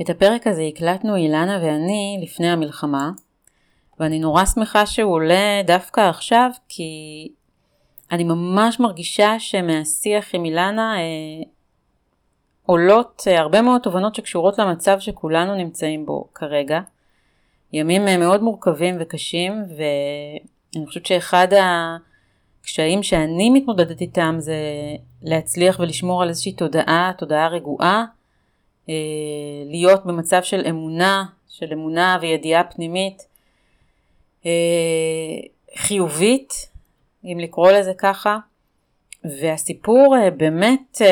את הפרק הזה הקלטנו אילנה ואני לפני המלחמה, ואני נורא שמחה שהוא עולה דווקא עכשיו, כי אני ממש מרגישה שמהשיח עם אילנה אה, עולות אה, הרבה מאוד תובנות שקשורות למצב שכולנו נמצאים בו כרגע. ימים אה, מאוד מורכבים וקשים, ואני חושבת שאחד הקשיים שאני מתמודדת איתם זה להצליח ולשמור על איזושהי תודעה, תודעה רגועה, להיות במצב של אמונה, של אמונה וידיעה פנימית אה, חיובית, אם לקרוא לזה ככה, והסיפור אה, באמת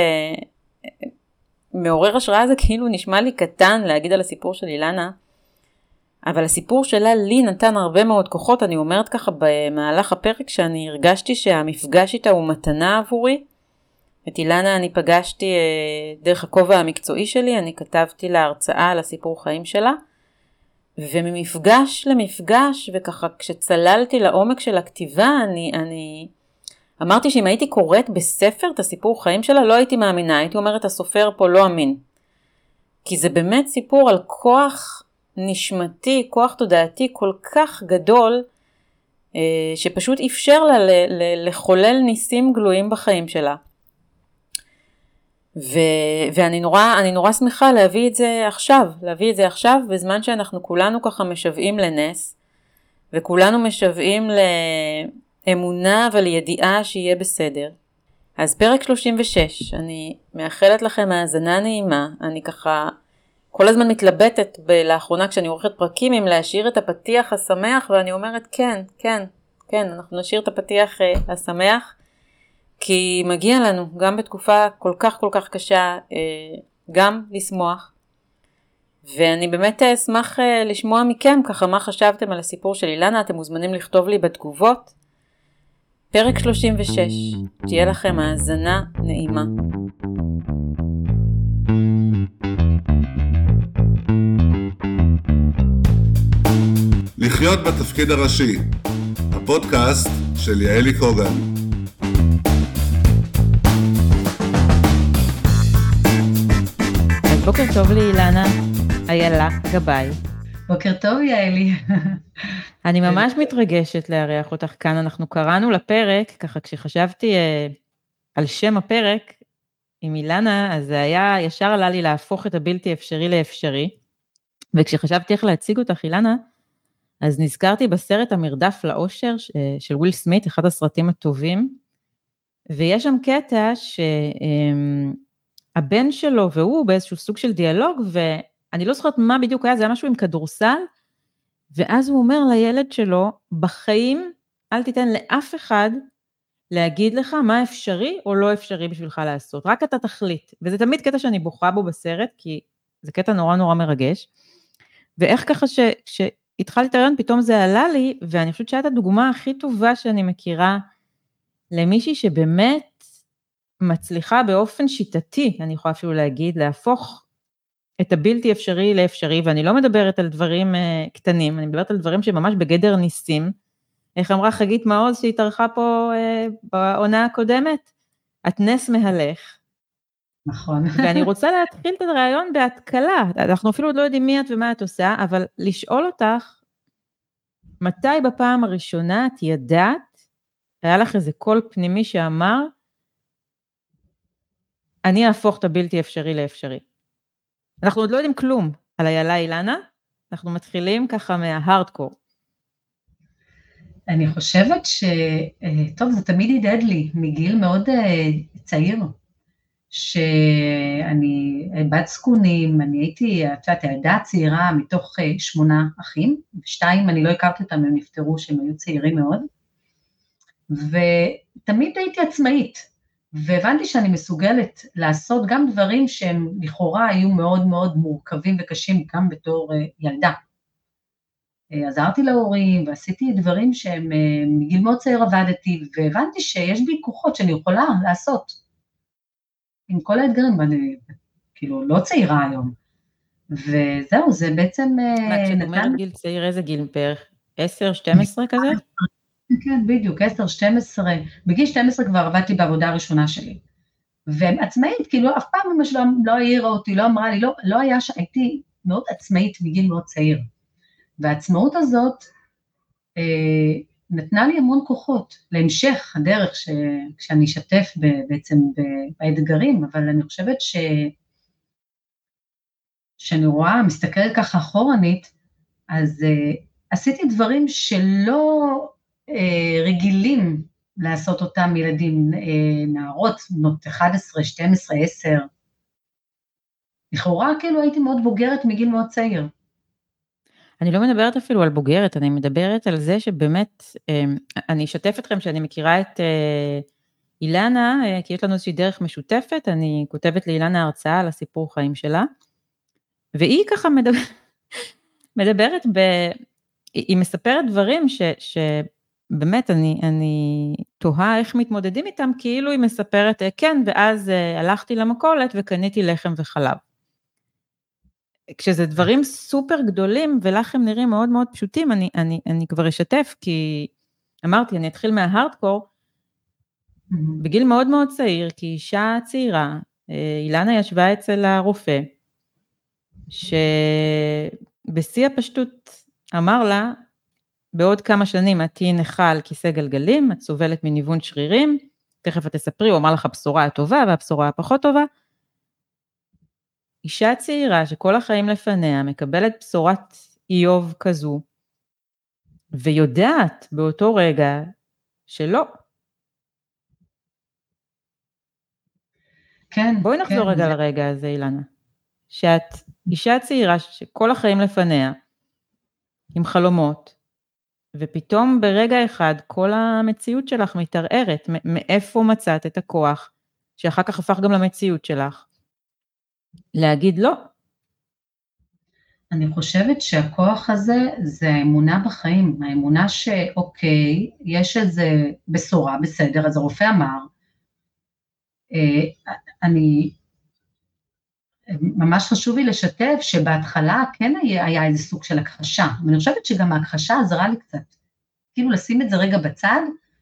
מעורר השראה זה כאילו נשמע לי קטן להגיד על הסיפור של אילנה, אבל הסיפור שלה לי נתן הרבה מאוד כוחות, אני אומרת ככה במהלך הפרק שאני הרגשתי שהמפגש איתה הוא מתנה עבורי, את אילנה אני פגשתי אה, דרך הכובע המקצועי שלי, אני כתבתי לה הרצאה על הסיפור חיים שלה, וממפגש למפגש, וככה כשצללתי לעומק של הכתיבה, אני, אני אמרתי שאם הייתי קוראת בספר את הסיפור חיים שלה, לא הייתי מאמינה, הייתי אומרת הסופר פה לא אמין. כי זה באמת סיפור על כוח נשמתי, כוח תודעתי כל כך גדול, אה, שפשוט אפשר לה לחולל ניסים גלויים בחיים שלה. ו, ואני נורא, נורא שמחה להביא את זה עכשיו, להביא את זה עכשיו בזמן שאנחנו כולנו ככה משוועים לנס, וכולנו משוועים לאמונה ולידיעה שיהיה בסדר. אז פרק 36, אני מאחלת לכם האזנה נעימה, אני ככה כל הזמן מתלבטת ב- לאחרונה כשאני עורכת פרקים אם להשאיר את הפתיח השמח, ואני אומרת כן, כן, כן, אנחנו נשאיר את הפתיח uh, השמח. כי מגיע לנו, גם בתקופה כל כך כל כך קשה, אה, גם לשמוח. ואני באמת אשמח אה, לשמוע מכם ככה מה חשבתם על הסיפור של אילנה, אתם מוזמנים לכתוב לי בתגובות. פרק 36, תהיה לכם האזנה נעימה. לחיות בתפקיד הראשי, הפודקאסט של יעלי קוגן. בוקר טוב לאילנה איילה גבאי. בוקר טוב יעלי. אני ממש מתרגשת לארח אותך כאן, אנחנו קראנו לפרק, ככה כשחשבתי אה, על שם הפרק עם אילנה, אז זה היה, ישר עלה לי להפוך את הבלתי אפשרי לאפשרי, וכשחשבתי איך להציג אותך אילנה, אז נזכרתי בסרט המרדף לאושר של וויל סמית, אחד הסרטים הטובים, ויש שם קטע ש... אה, הבן שלו והוא באיזשהו סוג של דיאלוג, ואני לא זוכרת מה בדיוק היה, זה היה משהו עם כדורסל, ואז הוא אומר לילד שלו, בחיים אל תיתן לאף אחד להגיד לך מה אפשרי או לא אפשרי בשבילך לעשות, רק אתה תחליט. וזה תמיד קטע שאני בוכה בו בסרט, כי זה קטע נורא נורא מרגש. ואיך ככה שהתחלתי את הרעיון, פתאום זה עלה לי, ואני חושבת שהייתה הדוגמה הכי טובה שאני מכירה למישהי שבאמת מצליחה באופן שיטתי, אני יכולה אפילו להגיד, להפוך את הבלתי אפשרי לאפשרי, ואני לא מדברת על דברים uh, קטנים, אני מדברת על דברים שממש בגדר ניסים. איך אמרה חגית מעוז שהתארחה פה uh, בעונה הקודמת? את נס מהלך. נכון. ואני רוצה להתחיל את הרעיון בהתקלה, אנחנו אפילו עוד לא יודעים מי את ומה את עושה, אבל לשאול אותך, מתי בפעם הראשונה את ידעת, היה לך איזה קול פנימי שאמר, אני אהפוך את הבלתי אפשרי לאפשרי. אנחנו עוד לא יודעים כלום על איילה אילנה, אנחנו מתחילים ככה מההארדקור. אני חושבת ש... אה, טוב, זה תמיד הדהד לי מגיל מאוד אה, צעיר, שאני בת זקונים, אני הייתי, את יודעת, הילדה הצעירה מתוך אה, שמונה אחים, ושתיים, אני לא הכרתי אותם, הם נפטרו, שהם היו צעירים מאוד, ותמיד הייתי עצמאית, והבנתי שאני מסוגלת לעשות גם דברים שהם לכאורה היו מאוד מאוד מורכבים וקשים גם בתור אה, ילדה. אה, עזרתי להורים ועשיתי דברים שהם, אה, מגיל מאוד צעיר עבדתי, והבנתי שיש בי כוחות שאני יכולה לעשות. עם כל האתגרים, ואני כאילו לא צעירה היום. וזהו, זה בעצם... כשאת אומרת גיל צעיר, איזה גיל בערך? 10, 12 כזה? כן, בדיוק, 10, 12, בגיל 12 כבר עבדתי בעבודה הראשונה שלי. ועצמאית, כאילו אף פעם אמא שלו לא העירה אותי, לא אמרה לי, לא, לא היה שהייתי מאוד עצמאית מגיל מאוד צעיר. והעצמאות הזאת אה, נתנה לי המון כוחות להמשך הדרך ש, שאני אשתף בעצם באתגרים, אבל אני חושבת ש... שאני רואה, מסתכלת ככה אחורנית, אז uh, עשיתי דברים שלא רגילים לעשות אותם ילדים, uh, נערות, בנות 11, 12, 10. לכאורה כאילו הייתי מאוד בוגרת מגיל מאוד צעיר. אני לא מדברת אפילו על בוגרת, אני מדברת על זה שבאמת, אני אשתף אתכם שאני מכירה את אילנה, כי יש לנו איזושהי דרך משותפת, אני כותבת לאילנה הרצאה על הסיפור חיים שלה, והיא ככה מדבר, מדברת ב... היא מספרת דברים ש, שבאמת אני, אני תוהה איך מתמודדים איתם, כאילו היא מספרת, כן, ואז אה, הלכתי למכולת וקניתי לחם וחלב. כשזה דברים סופר גדולים ולך הם נראים מאוד מאוד פשוטים, אני, אני, אני כבר אשתף, כי אמרתי, אני אתחיל מההארדקור, mm-hmm. בגיל מאוד מאוד צעיר, כי אישה צעירה, אה, אילנה ישבה אצל הרופא, שבשיא הפשטות אמר לה, בעוד כמה שנים את תהיי נכה על כיסא גלגלים, את סובלת מניוון שרירים, תכף את תספרי, הוא אמר לך הבשורה הטובה והבשורה הפחות טובה. אישה צעירה שכל החיים לפניה מקבלת בשורת איוב כזו, ויודעת באותו רגע שלא. כן, בואי נחזור כן, רגע זה... לרגע הזה, אילנה. שאת אישה צעירה שכל החיים לפניה, עם חלומות, ופתאום ברגע אחד כל המציאות שלך מתערערת, מאיפה מצאת את הכוח, שאחר כך הפך גם למציאות שלך, להגיד לא. אני חושבת שהכוח הזה זה האמונה בחיים, האמונה שאוקיי, יש איזה בשורה, בסדר, אז הרופא אמר, אה, אני ממש חשוב לי לשתף שבהתחלה כן היה, היה איזה סוג של הכחשה, ואני חושבת שגם ההכחשה עזרה לי קצת. כאילו לשים את זה רגע בצד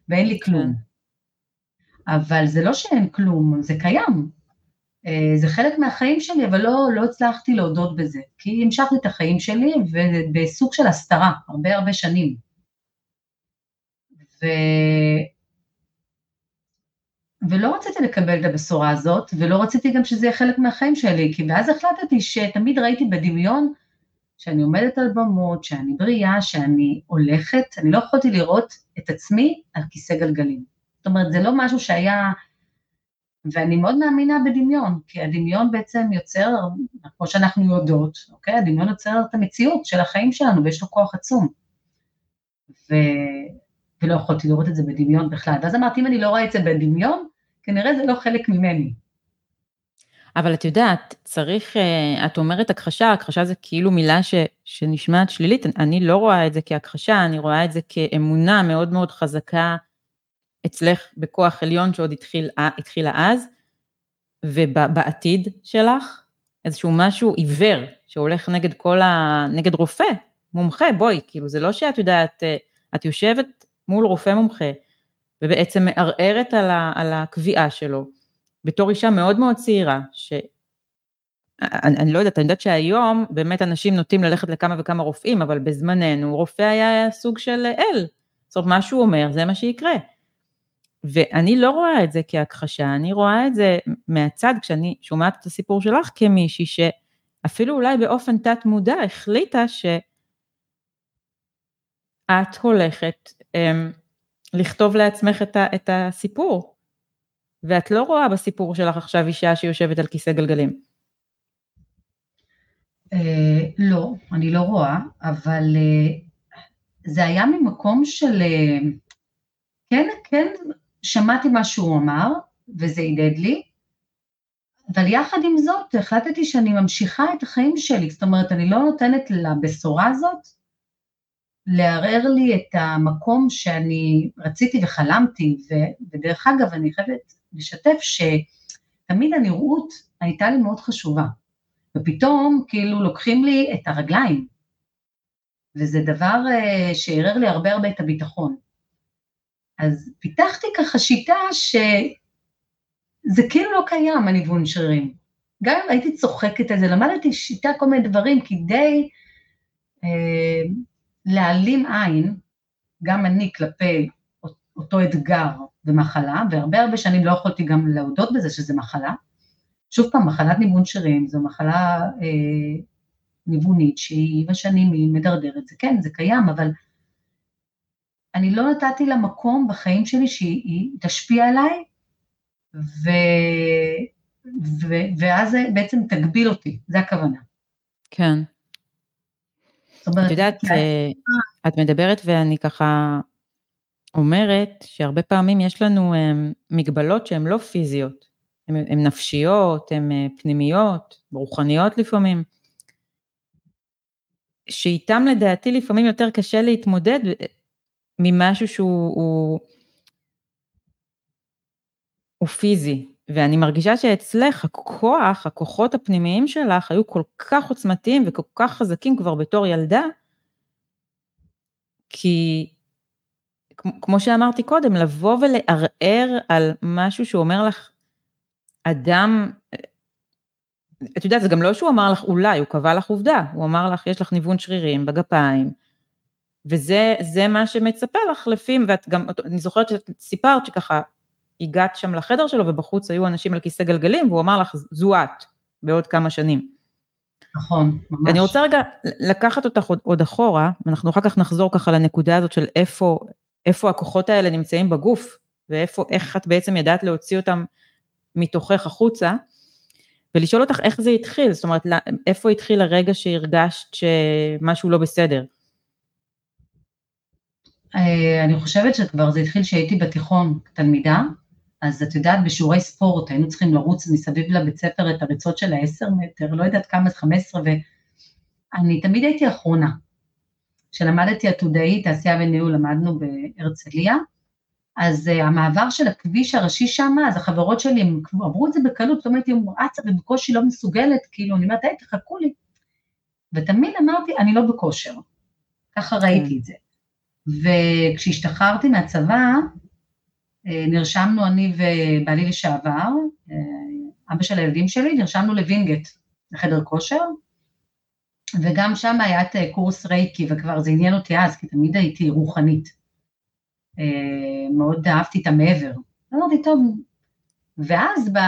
ואין לי כלום. אבל זה לא שאין כלום, זה קיים. אה, זה חלק מהחיים שלי, אבל לא, לא הצלחתי להודות בזה, כי המשכתי את החיים שלי ובסוג של הסתרה, הרבה הרבה שנים. ו... ולא רציתי לקבל את הבשורה הזאת, ולא רציתי גם שזה יהיה חלק מהחיים שלי, כי ואז החלטתי שתמיד ראיתי בדמיון שאני עומדת על במות, שאני בריאה, שאני הולכת, אני לא יכולתי לראות את עצמי על כיסא גלגלים. זאת אומרת, זה לא משהו שהיה, ואני מאוד מאמינה בדמיון, כי הדמיון בעצם יוצר, כמו שאנחנו יודעות, אוקיי? הדמיון יוצר את המציאות של החיים שלנו, ויש לו כוח עצום. ו... ולא יכולתי לראות את זה בדמיון בכלל. ואז אמרתי, אם אני לא רואה את זה בדמיון, כנראה זה לא חלק ממני. אבל את יודעת, צריך, אה, את אומרת הכחשה, הכחשה זה כאילו מילה ש, שנשמעת שלילית, אני לא רואה את זה כהכחשה, אני רואה את זה כאמונה מאוד מאוד חזקה אצלך בכוח עליון שעוד התחיל, התחילה אז, ובעתיד שלך, איזשהו משהו עיוור שהולך נגד כל ה... נגד רופא, מומחה, בואי, כאילו זה לא שאת יודעת, אה, את יושבת מול רופא מומחה, ובעצם מערערת על, ה, על הקביעה שלו, בתור אישה מאוד מאוד צעירה, ש... אני, אני לא יודעת, אני יודעת שהיום באמת אנשים נוטים ללכת לכמה וכמה רופאים, אבל בזמננו רופא היה סוג של אל. זאת אומרת, מה שהוא אומר, זה מה שיקרה. ואני לא רואה את זה כהכחשה, אני רואה את זה מהצד, כשאני שומעת את הסיפור שלך כמישהי שאפילו אולי באופן תת מודע החליטה שאת הולכת אמ, לכתוב לעצמך את, ה, את הסיפור. ואת לא רואה בסיפור שלך עכשיו אישה שיושבת על כיסא גלגלים. Uh, לא, אני לא רואה, אבל uh, זה היה ממקום של, uh, כן, כן, שמעתי מה שהוא אמר, וזה הדהד לי, אבל יחד עם זאת החלטתי שאני ממשיכה את החיים שלי, זאת אומרת, אני לא נותנת לבשורה הזאת לערער לי את המקום שאני רציתי וחלמתי, ו, ודרך אגב, אני חייבת לשתף שתמיד הנראות הייתה לי מאוד חשובה, ופתאום כאילו לוקחים לי את הרגליים, וזה דבר uh, שערער לי הרבה הרבה את הביטחון. אז פיתחתי ככה שיטה שזה כאילו לא קיים, הניוון שרירים. גם אם הייתי צוחקת על זה, למדתי שיטה, כל מיני דברים, כדי אה, להעלים עין, גם אני כלפי אותו אתגר ומחלה, והרבה הרבה שנים לא יכולתי גם להודות בזה שזה מחלה. שוב פעם, מחלת ניוון שרירים זו מחלה אה, ניוונית שהיא עם השנים היא מדרדרת, זה כן, זה קיים, אבל אני לא נתתי לה מקום בחיים שלי שהיא תשפיע עליי, ו... ו... ואז בעצם תגביל אותי, זה הכוונה. כן. את יודעת, אה, את מדברת ואני ככה אומרת שהרבה פעמים יש לנו אה, מגבלות שהן לא פיזיות, הן נפשיות, הן אה, פנימיות, רוחניות לפעמים, שאיתם לדעתי לפעמים יותר קשה להתמודד ממשהו שהוא הוא, הוא פיזי. ואני מרגישה שאצלך הכוח, הכוחות הפנימיים שלך היו כל כך עוצמתיים וכל כך חזקים כבר בתור ילדה, כי כמו שאמרתי קודם, לבוא ולערער על משהו שהוא אומר לך, אדם, את יודעת, זה גם לא שהוא אמר לך אולי, הוא קבע לך עובדה, הוא אמר לך, יש לך ניוון שרירים בגפיים, וזה מה שמצפה לך לפי, ואת גם, אני זוכרת שאת סיפרת שככה, הגעת שם לחדר שלו ובחוץ היו אנשים על כיסא גלגלים, והוא אמר לך, זו את, בעוד כמה שנים. נכון, ממש. אני רוצה רגע לקחת אותך עוד, עוד אחורה, ואנחנו אחר כך נחזור ככה לנקודה הזאת של איפה, איפה הכוחות האלה נמצאים בגוף, ואיפה, איך את בעצם ידעת להוציא אותם מתוכך החוצה, ולשאול אותך איך זה התחיל, זאת אומרת, איפה התחיל הרגע שהרגשת שמשהו לא בסדר? אה, אני חושבת שכבר זה התחיל כשהייתי בתיכון תלמידה, אז את יודעת, בשיעורי ספורט היינו צריכים לרוץ מסביב לבית ספר את הריצות של העשר מטר, לא יודעת כמה זה, חמש עשרה, ואני תמיד הייתי אחרונה. כשלמדתי עתודאי, תעשייה וניהול, למדנו בהרצליה, אז uh, המעבר של הכביש הראשי שם, אז החברות שלי, הם עברו את זה בקלות, זאת אומרת, היא רצה ובקושי לא מסוגלת, כאילו, אני אומרת, היי, תחכו לי. ותמיד אמרתי, אני לא בכושר. ככה ראיתי את זה. וכשהשתחררתי מהצבא, נרשמנו אני ובעלי לשעבר, אה, אבא של הילדים שלי, נרשמנו לווינגייט, לחדר כושר, וגם שם היה את אה, קורס רייקי, וכבר זה עניין אותי אז, כי תמיד הייתי רוחנית. מאוד אהבתי את המעבר. אמרתי, טוב, ואז ב,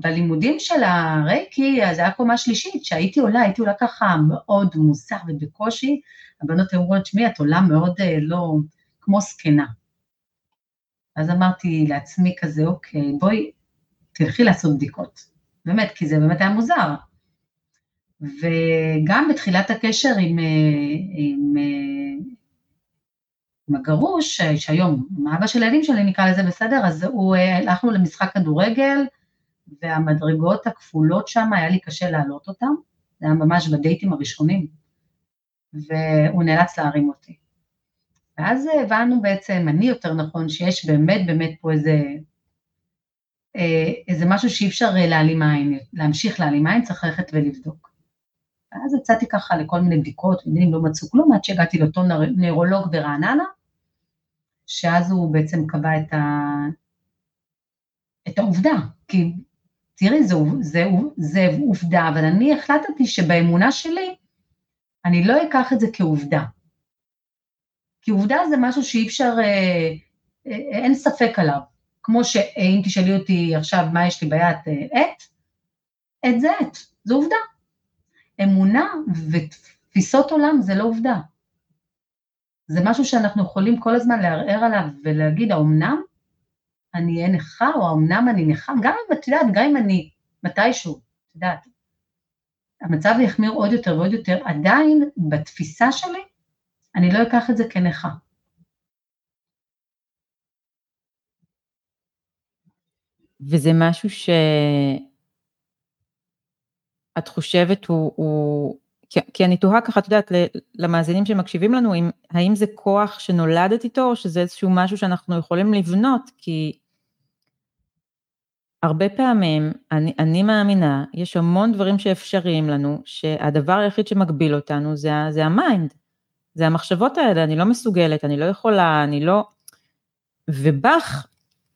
בלימודים של הרייקי, אז היה קומה שלישית, שהייתי עולה, הייתי עולה ככה מאוד מוזר ובקושי, הבנות אמרו, תשמעי, את עולה מאוד לא, כמו זקנה. אז אמרתי לעצמי כזה, אוקיי, בואי, תלכי לעשות בדיקות. באמת, כי זה באמת היה מוזר. וגם בתחילת הקשר עם, עם, עם הגרוש, שהיום, אבא של הילדים שלי נקרא לזה בסדר, אז הוא, הלכנו למשחק כדורגל, והמדרגות הכפולות שם, היה לי קשה להעלות אותן, זה היה ממש בדייטים הראשונים, והוא נאלץ להרים אותי. ואז הבנו בעצם, אני יותר נכון, שיש באמת באמת פה איזה, אה, איזה משהו שאי אפשר אה, להעלים עין, להמשיך להעלים עין, צריך ללכת ולבדוק. ואז יצאתי ככה לכל מיני בדיקות, ומילים לא מצאו כלום, עד שהגעתי לאותו נוירולוג ברעננה, שאז הוא בעצם קבע את, ה... את העובדה, כי תראי, זה, זה, זה עובדה, אבל אני החלטתי שבאמונה שלי, אני לא אקח את זה כעובדה. כי עובדה זה משהו שאי אפשר, אה, אה, אין ספק עליו. כמו שאם תשאלי אותי עכשיו מה יש לי ביד אה, עט, עט זה עט, זו עובדה. אמונה ותפיסות עולם זה לא עובדה. זה משהו שאנחנו יכולים כל הזמן לערער עליו ולהגיד, האומנם אני אהיה נכה, או האומנם אני נכה, גם אם את יודעת, גם אם אני מתישהו, את יודעת, המצב יחמיר עוד יותר ועוד יותר, עדיין בתפיסה שלי אני לא אקח את זה כנכה. וזה משהו שאת חושבת הוא, הוא... כי, כי אני תוהה ככה, את יודעת, למאזינים שמקשיבים לנו, אם, האם זה כוח שנולדת איתו, או שזה איזשהו משהו שאנחנו יכולים לבנות, כי הרבה פעמים, אני, אני מאמינה, יש המון דברים שאפשריים לנו, שהדבר היחיד שמגביל אותנו זה, זה ה mind. זה המחשבות האלה, אני לא מסוגלת, אני לא יכולה, אני לא... ובך,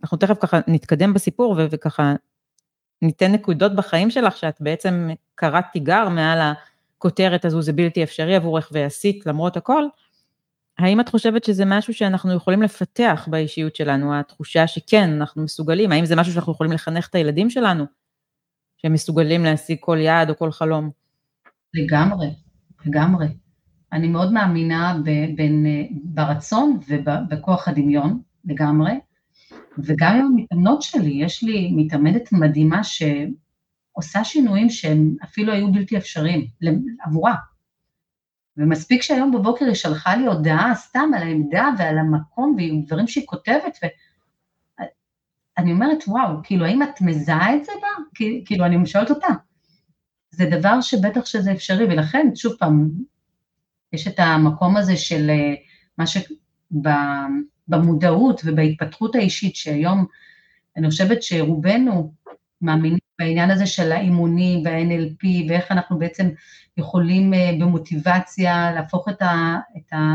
אנחנו תכף ככה נתקדם בסיפור וככה ניתן נקודות בחיים שלך שאת בעצם קראת תיגר מעל הכותרת הזו, זה בלתי אפשרי עבורך ועשית למרות הכל, האם את חושבת שזה משהו שאנחנו יכולים לפתח באישיות שלנו, התחושה שכן, אנחנו מסוגלים, האם זה משהו שאנחנו יכולים לחנך את הילדים שלנו, שהם מסוגלים להשיג כל יעד או כל חלום? לגמרי, לגמרי. אני מאוד מאמינה בין, ברצון ובכוח הדמיון, לגמרי, וגם עם המתאמנות שלי, יש לי מתאמנת מדהימה שעושה שינויים שהם אפילו היו בלתי אפשריים עבורה. ומספיק שהיום בבוקר היא שלחה לי הודעה סתם על העמדה ועל המקום ועם דברים שהיא כותבת, ואני אומרת, וואו, כאילו, האם את מזהה את זה בה? כאילו, אני שואלת אותה. זה דבר שבטח שזה אפשרי, ולכן, שוב פעם, יש את המקום הזה של אה, מה ש... במודעות ובהתפתחות האישית, שהיום אני חושבת שרובנו מאמינים בעניין הזה של האימונים וה-NLP, ואיך אנחנו בעצם יכולים אה, במוטיבציה להפוך את, ה, את, ה,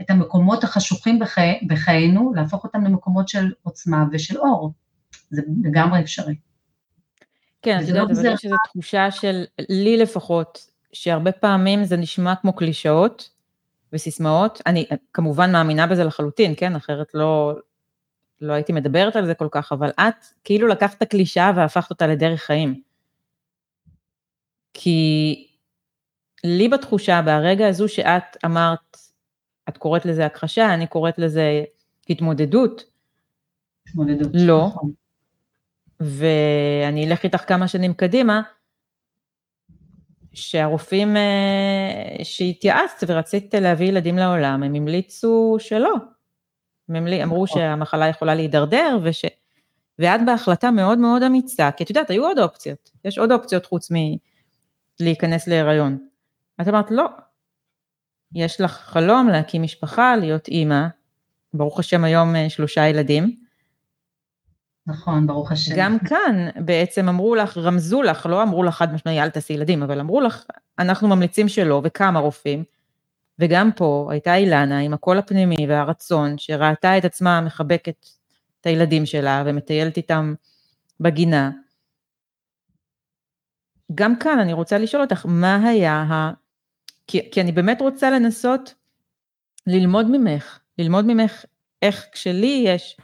את המקומות החשוכים בחי, בחיינו, להפוך אותם למקומות של עוצמה ושל אור. זה לגמרי אפשרי. כן, את יודעת, לא אבל יש איזו תחושה של, לי לפחות, שהרבה פעמים זה נשמע כמו קלישאות וסיסמאות. אני כמובן מאמינה בזה לחלוטין, כן? אחרת לא, לא הייתי מדברת על זה כל כך, אבל את כאילו לקחת את הקלישאה והפכת אותה לדרך חיים. כי לי בתחושה, ברגע הזו שאת אמרת, את קוראת לזה הכחשה, אני קוראת לזה התמודדות. התמודדות. לא. נכון. ואני אלך איתך כמה שנים קדימה, שהרופאים אה, שהתייעצת ורצית להביא ילדים לעולם, הם המליצו שלא. הם אמרו נכון. שהמחלה יכולה להידרדר, וש... ואת בהחלטה מאוד מאוד אמיצה, כי את יודעת, היו עוד אופציות, יש עוד אופציות חוץ מלהיכנס להיריון. את אמרת, לא, יש לך חלום להקים משפחה, להיות אימא, ברוך השם היום אה, שלושה ילדים, נכון, ברוך השם. גם כאן בעצם אמרו לך, רמזו לך, לא אמרו לך חד משמעי אל תעשי ילדים, אבל אמרו לך, אנחנו ממליצים שלא, וכמה רופאים, וגם פה הייתה אילנה עם הקול הפנימי והרצון, שראתה את עצמה מחבקת את הילדים שלה ומטיילת איתם בגינה. גם כאן אני רוצה לשאול אותך, מה היה ה... כי, כי אני באמת רוצה לנסות ללמוד ממך, ללמוד ממך איך כשלי יש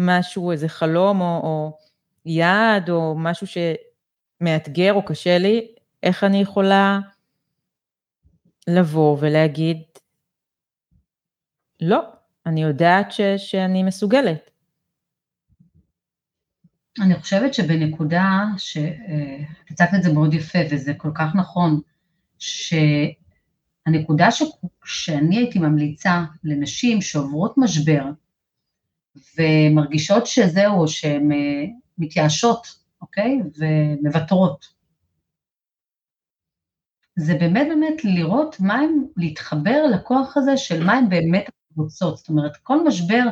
משהו, איזה חלום או, או יעד או משהו שמאתגר או קשה לי, איך אני יכולה לבוא ולהגיד, לא, אני יודעת ש, שאני מסוגלת. אני חושבת שבנקודה, שהצגת את זה מאוד יפה וזה כל כך נכון, שהנקודה ש, שאני הייתי ממליצה לנשים שעוברות משבר, ומרגישות שזהו, שהן אה, מתייאשות, אוקיי? ומוותרות. זה באמת באמת לראות מה הם, להתחבר לכוח הזה של מה הן באמת רוצות. זאת אומרת, כל משבר,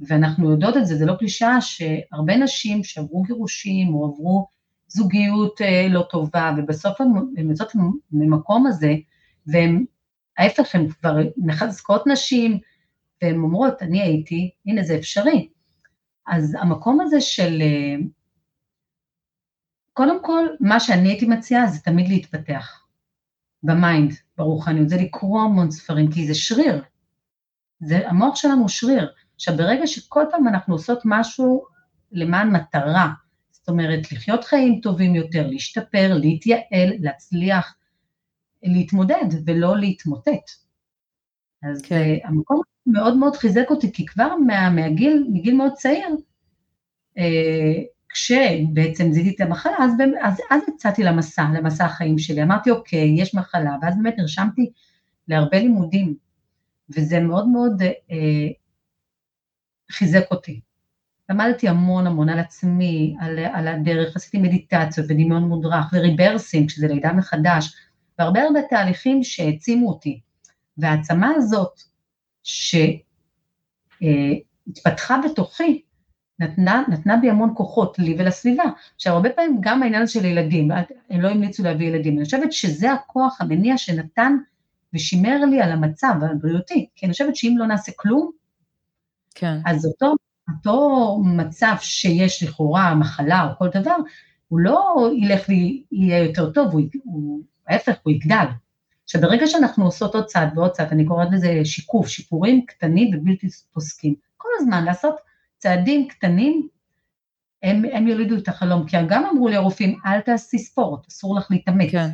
ואנחנו יודעות את זה, זה לא קלישאה, שהרבה נשים שעברו גירושים או עברו זוגיות אה, לא טובה, ובסוף הן יוצאות ממקום הזה, והן, ההפך, הן כבר מחזקות נשים, והן אומרות, אני הייתי, הנה זה אפשרי. אז המקום הזה של, אה, קודם כל, מה שאני הייתי מציעה זה תמיד להתפתח, ב mind, ברוחניות, זה לקרוא המון ספרים, כי זה שריר, זה, המוח שלנו הוא שריר. עכשיו, ברגע שכל פעם אנחנו עושות משהו למען מטרה, זאת אומרת, לחיות חיים טובים יותר, להשתפר, להתייעל, להצליח, להתמודד ולא להתמוטט. אז כן. uh, המקום מאוד מאוד חיזק אותי, כי כבר מה, מהגיל, מגיל מאוד צעיר, uh, כשבעצם זיהיתי את המחלה, אז, אז, אז יצאתי למסע, למסע החיים שלי. אמרתי, אוקיי, יש מחלה, ואז באמת נרשמתי להרבה לימודים, וזה מאוד מאוד uh, חיזק אותי. למדתי המון המון על עצמי, על, על הדרך, עשיתי מדיטציות ודמיון מודרך וריברסינג, שזה לידה מחדש, והרבה הרבה תהליכים שהעצימו אותי. והעצמה הזאת שהתפתחה בתוכי, נתנה, נתנה בי המון כוחות, לי ולסביבה. עכשיו, הרבה פעמים גם העניין של ילדים, הם לא המליצו להביא ילדים, אני חושבת שזה הכוח המניע שנתן ושימר לי על המצב הבריאותי, כי אני חושבת שאם לא נעשה כלום, כן. אז אותו אותו מצב שיש לכאורה מחלה או כל דבר, הוא לא ילך ויהיה יותר טוב, הוא, הוא ההפך, הוא יגדל. עכשיו, ברגע שאנחנו עושות עוד צעד ועוד צעד, אני קוראת לזה שיקוף, שיפורים קטנים ובלתי פוסקים. כל הזמן לעשות צעדים קטנים, הם, הם יולידו את החלום, כי גם אמרו לי הרופאים, אל תעשי ספורט, אסור לך להתאמץ. כן.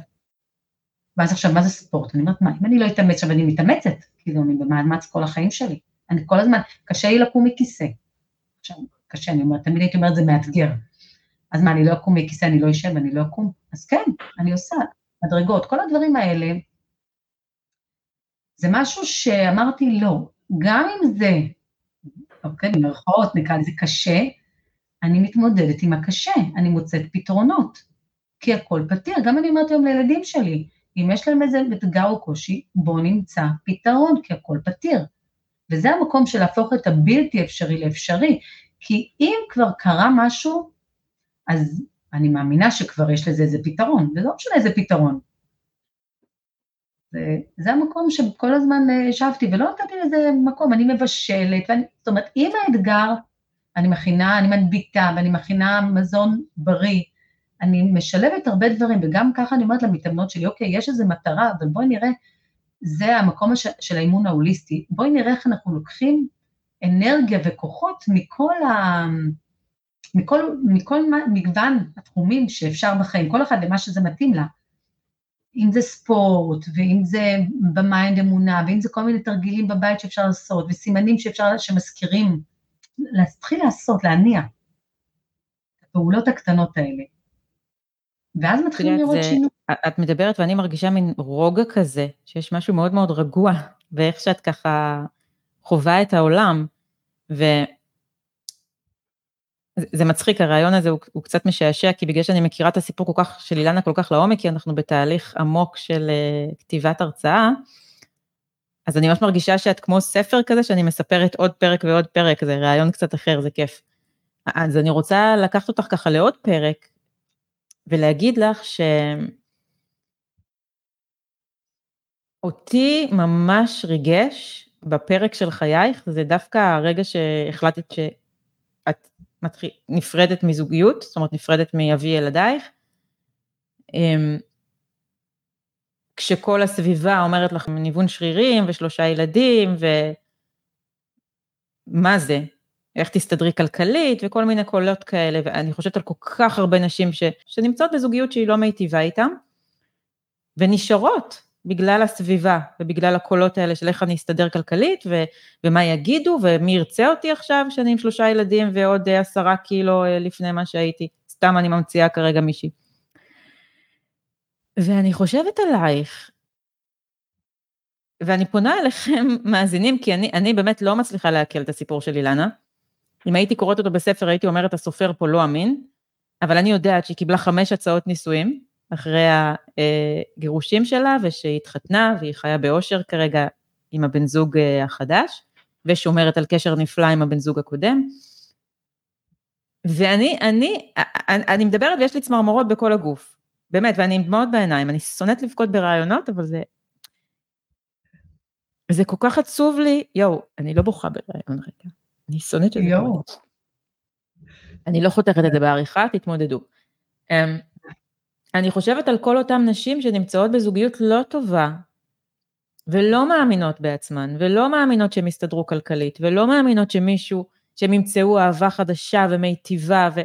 ואז עכשיו, מה זה ספורט? אני אומרת, מה, אם אני לא אתאמץ, עכשיו אני מתאמצת, כאילו, אני במאמץ כל החיים שלי. אני כל הזמן, קשה לי לקום מכיסא. עכשיו, קשה, אני אומרת, תמיד הייתי אומרת, זה מאתגר. אז מה, אני לא אקום מכיסא, אני לא אשב, אני לא אקום? אז כן, אני עושה מדרגות, כל הדברים האלה, זה משהו שאמרתי לא, גם אם זה, אוקיי, במרכאות נקרא לזה קשה, אני מתמודדת עם הקשה, אני מוצאת פתרונות, כי הכל פתיר, גם אני אומרת היום לילדים שלי, אם יש להם איזה אתגר או קושי, בואו נמצא פתרון, כי הכל פתיר. וזה המקום של להפוך את הבלתי אפשרי לאפשרי, כי אם כבר קרה משהו, אז אני מאמינה שכבר יש לזה איזה פתרון, וזה לא משנה איזה פתרון. זה המקום שכל הזמן אה, ישבתי, ולא נתתי לזה מקום, אני מבשלת, ואני, זאת אומרת, אם האתגר, אני מכינה, אני מנביטה, ואני מכינה מזון בריא, אני משלבת הרבה דברים, וגם ככה אני אומרת למתאמנות שלי, אוקיי, יש איזו מטרה, אבל בואי נראה, זה המקום הש, של האימון ההוליסטי, בואי נראה איך אנחנו לוקחים אנרגיה וכוחות מכל ה... מכל, מכל מגוון התחומים שאפשר בחיים, כל אחד למה שזה מתאים לה. אם זה ספורט, ואם זה ב mind אמונה, ואם זה כל מיני תרגילים בבית שאפשר לעשות, וסימנים שאפשר, שמזכירים, להתחיל לעשות, להניע. הפעולות הקטנות האלה. ואז מתחילים לראות שינוי. את מדברת ואני מרגישה מין רוגע כזה, שיש משהו מאוד מאוד רגוע, ואיך שאת ככה חווה את העולם, ו... זה מצחיק, הרעיון הזה הוא, הוא קצת משעשע, כי בגלל שאני מכירה את הסיפור כל כך, של אילנה כל כך לעומק, כי אנחנו בתהליך עמוק של אה, כתיבת הרצאה, אז אני ממש מרגישה שאת כמו ספר כזה, שאני מספרת עוד פרק ועוד פרק, זה רעיון קצת אחר, זה כיף. אז אני רוצה לקחת אותך ככה לעוד פרק, ולהגיד לך ש... אותי ממש ריגש בפרק של חייך, זה דווקא הרגע שהחלטת שאת מתחיל, נפרדת מזוגיות, זאת אומרת נפרדת מאבי ילדייך, אמ, כשכל הסביבה אומרת לך ניוון שרירים ושלושה ילדים ומה זה, איך תסתדרי כלכלית וכל מיני קולות כאלה, ואני חושבת על כל כך הרבה נשים ש... שנמצאות בזוגיות שהיא לא מיטיבה איתם, ונשארות בגלל הסביבה ובגלל הקולות האלה של איך אני אסתדר כלכלית ו, ומה יגידו ומי ירצה אותי עכשיו שאני עם שלושה ילדים ועוד אה, עשרה קילו אה, לפני מה שהייתי, סתם אני ממציאה כרגע מישהי. ואני חושבת עלייך, ואני פונה אליכם מאזינים, כי אני, אני באמת לא מצליחה לעכל את הסיפור של אילנה. אם הייתי קוראת אותו בספר הייתי אומרת הסופר פה לא אמין, אבל אני יודעת שהיא קיבלה חמש הצעות נישואים, אחרי הגירושים שלה, ושהיא התחתנה, והיא חיה באושר כרגע עם הבן זוג אה, החדש, ושומרת על קשר נפלא עם הבן זוג הקודם. ואני, אני, אני, אני מדברת ויש לי צמרמורות בכל הגוף, באמת, ואני עם דמעות בעיניים, אני שונאת לבכות ברעיונות, אבל זה... זה כל כך עצוב לי, יואו, אני לא בוכה ברעיון רגע, אני שונאת שזה יואו. אני לא חותכת את זה בעריכה, תתמודדו. אמ, אני חושבת על כל אותן נשים שנמצאות בזוגיות לא טובה, ולא מאמינות בעצמן, ולא מאמינות שהן יסתדרו כלכלית, ולא מאמינות שמישהו, שהם ימצאו אהבה חדשה ומיטיבה, ו...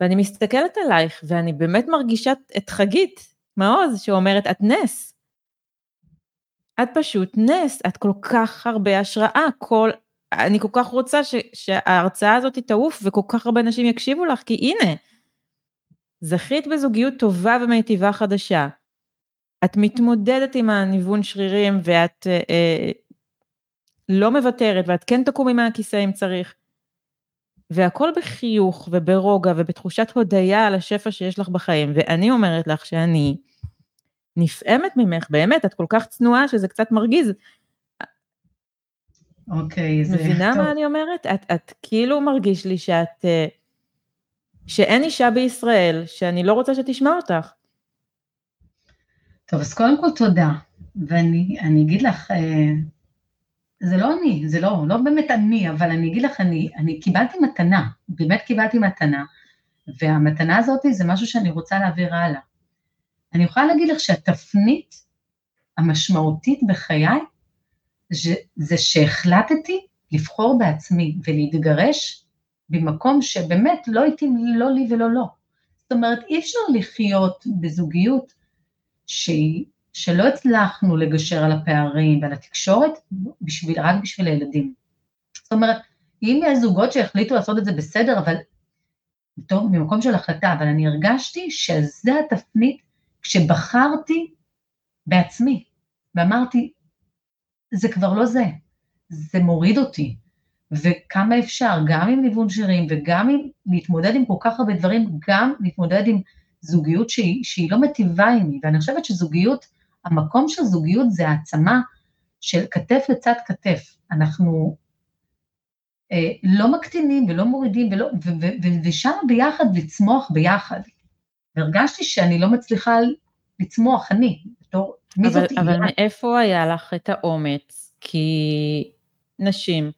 ואני מסתכלת עלייך, ואני באמת מרגישה את חגית, מעוז, שאומרת, את נס. את פשוט נס, את כל כך הרבה השראה, כל... אני כל כך רוצה ש... שההרצאה הזאת תעוף וכל כך הרבה אנשים יקשיבו לך, כי הנה, זכית בזוגיות טובה ומיטיבה חדשה. את מתמודדת עם הניוון שרירים ואת אה, אה, לא מוותרת ואת כן תקומי מהכיסא אם צריך. והכל בחיוך וברוגע ובתחושת הודיה על השפע שיש לך בחיים. ואני אומרת לך שאני נפעמת ממך, באמת, את כל כך צנועה שזה קצת מרגיז. אוקיי, זה... מבינה טוב. מה אני אומרת? את, את כאילו מרגיש לי שאת... אה, שאין אישה בישראל שאני לא רוצה שתשמע אותך. טוב, אז קודם כל תודה, ואני אגיד לך, אה, זה לא אני, זה לא, לא באמת אני, אבל אני אגיד לך, אני, אני קיבלתי מתנה, באמת קיבלתי מתנה, והמתנה הזאת זה משהו שאני רוצה להעביר הלאה. אני יכולה להגיד לך שהתפנית המשמעותית בחיי, זה שהחלטתי לבחור בעצמי ולהתגרש במקום שבאמת לא התאים לא לי ולא לו. זאת אומרת, אי אפשר לחיות בזוגיות שהיא, שלא הצלחנו לגשר על הפערים ועל התקשורת בשביל, רק בשביל הילדים. זאת אומרת, אם יש זוגות שהחליטו לעשות את זה בסדר, אבל טוב, ממקום של החלטה, אבל אני הרגשתי שזה התפנית כשבחרתי בעצמי, ואמרתי, זה כבר לא זה, זה מוריד אותי, וכמה אפשר, גם עם ניוון שירים וגם עם להתמודד עם כל כך הרבה דברים, גם להתמודד עם זוגיות שהיא, שהיא לא מטיבה עימי, ואני חושבת שזוגיות, המקום של זוגיות זה העצמה של כתף לצד כתף. אנחנו אה, לא מקטינים ולא מורידים, ולא, ו, ו, ו, ושם ביחד לצמוח ביחד. והרגשתי שאני לא מצליחה לצמוח, אני, בתור, מי אבל, זאת אבל מאיפה היה לך את האומץ? כי נשים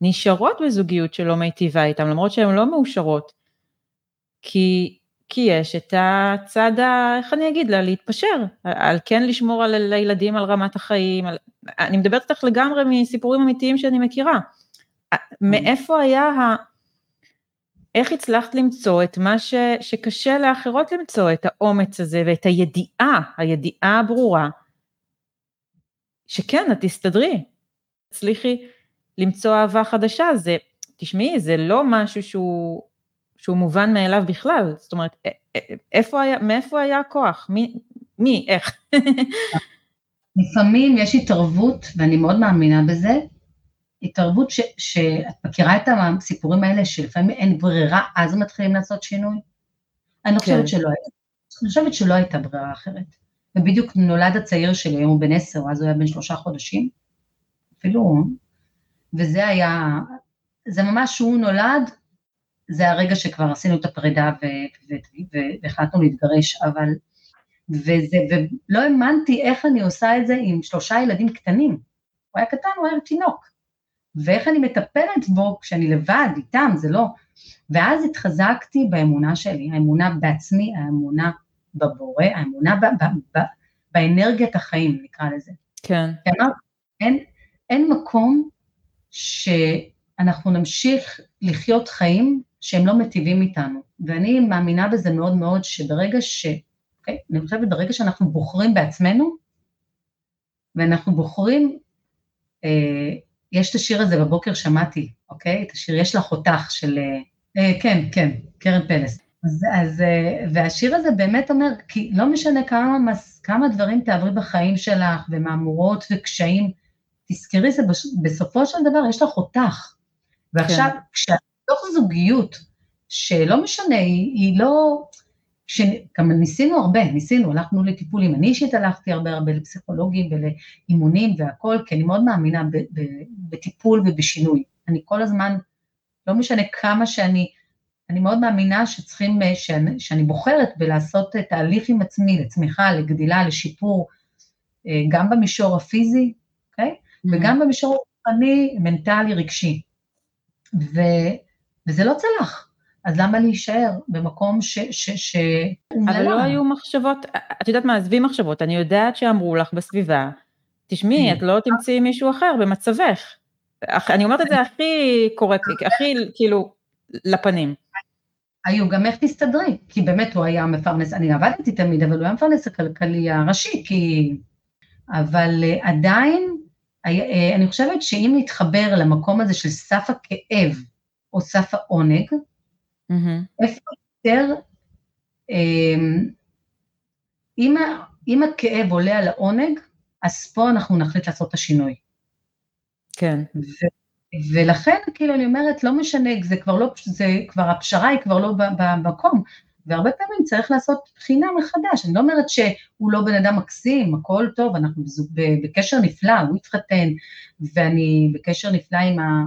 נשארות בזוגיות שלא מיטיבה איתן, למרות שהן לא מאושרות. כי, כי יש את הצד, ה, איך אני אגיד לה, להתפשר, על כן לשמור על הילדים, על רמת החיים, על, אני מדברת איתך לגמרי מסיפורים אמיתיים שאני מכירה. מאיפה היה ה... איך הצלחת למצוא את מה ש, שקשה לאחרות למצוא, את האומץ הזה ואת הידיעה, הידיעה הברורה, שכן, את תסתדרי, תצליחי למצוא אהבה חדשה, זה, תשמעי, זה לא משהו שהוא, שהוא מובן מאליו בכלל, זאת אומרת, איפה היה, מאיפה היה הכוח? מי, מי, איך? לפעמים יש התערבות, ואני מאוד מאמינה בזה, התערבות ש, שאת מכירה את הסיפורים האלה שלפעמים אין ברירה, אז מתחילים לעשות שינוי? אני לא כן. חושבת שלא הייתה. אני חושבת שלא הייתה ברירה אחרת. ובדיוק נולד הצעיר שלי, היום הוא בן עשר, אז הוא היה בן שלושה חודשים, אפילו, וזה היה, זה ממש, שהוא נולד, זה הרגע שכבר עשינו את הפרידה והחלטנו להתגרש, אבל, וזה, ולא האמנתי איך אני עושה את זה עם שלושה ילדים קטנים. הוא היה קטן, הוא היה תינוק. ואיך אני מטפלת בו כשאני לבד, איתם, זה לא. ואז התחזקתי באמונה שלי, האמונה בעצמי, האמונה בבורא, האמונה ב, ב, ב, באנרגיית החיים, נקרא לזה. כן. כלומר, אין, אין מקום שאנחנו נמשיך לחיות חיים שהם לא מטיבים איתנו. ואני מאמינה בזה מאוד מאוד, שברגע ש... אוקיי? אני חושבת, ברגע שאנחנו בוחרים בעצמנו, ואנחנו בוחרים אה, יש את השיר הזה, בבוקר שמעתי, אוקיי? את השיר יש לך אותך של, אה, אה, כן, כן, קרן פלס. אז, אז, אה, והשיר הזה באמת אומר, כי לא משנה כמה, כמה דברים תעברי בחיים שלך, ומהמורות וקשיים, תזכרי, זה בסופו של דבר יש לך אותך. ועכשיו, כן. כשאת בתוך זוגיות, שלא משנה, היא, היא לא, שגם ניסינו הרבה, ניסינו, הלכנו לטיפולים, אני אישית הלכתי הרבה הרבה לפסיכולוגים ולאימונים והכל, כי אני מאוד מאמינה ב, ב, בטיפול ובשינוי. אני כל הזמן, לא משנה כמה שאני, אני מאוד מאמינה שצריכים, שאני, שאני בוחרת בלעשות תהליך עם עצמי, לצמיחה, לגדילה, לשיפור, אה, גם במישור הפיזי. וגם במישור רוחני, מנטלי, רגשי. ו, וזה לא צלח. אז למה להישאר במקום ש... ש, ש... אבל לא היו מחשבות, את יודעת מה, עזבי מחשבות, אני יודעת שאמרו לך בסביבה, תשמעי, את לא תמצאי מישהו אחר במצבך. אני אומרת את זה הכי קורקט, הכי כאילו לפנים. היו, גם איך תסתדרי? כי באמת הוא היה מפרנס, אני עבדתי תמיד, אבל הוא היה המפרנס הכלכלי הראשי, כי... אבל uh, עדיין, אני חושבת שאם נתחבר למקום הזה של סף הכאב או סף העונג, Mm-hmm. איפה יותר, אמ, אם, אם הכאב עולה על העונג, אז פה אנחנו נחליט לעשות את השינוי. כן. ו, ולכן, כאילו, אני אומרת, לא משנה, זה כבר לא, זה כבר, הפשרה היא כבר לא במקום, והרבה פעמים צריך לעשות בחינה מחדש. אני לא אומרת שהוא לא בן אדם מקסים, הכל טוב, אנחנו בקשר נפלא, הוא התחתן, ואני בקשר נפלא עם, ה,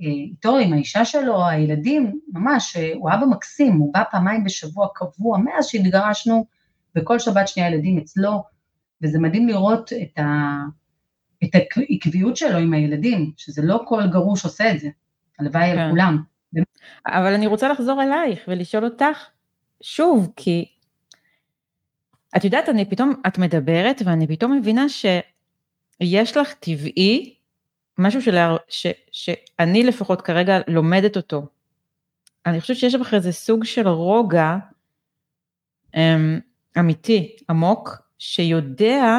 איתו, עם האישה שלו, הילדים, ממש, הוא אבא מקסים, הוא בא פעמיים בשבוע קבוע, מאז שהתגרשנו, וכל שבת שני הילדים אצלו, וזה מדהים לראות את, ה, את העקביות שלו עם הילדים, שזה לא כל גרוש עושה את זה, הלוואי על כן. כולם. אבל אני רוצה לחזור אלייך ולשאול אותך שוב, כי את יודעת, אני פתאום, את מדברת ואני פתאום מבינה שיש לך טבעי, משהו של, ש, שאני לפחות כרגע לומדת אותו. אני חושבת שיש בך איזה סוג של רוגע אמ, אמיתי, עמוק, שיודע,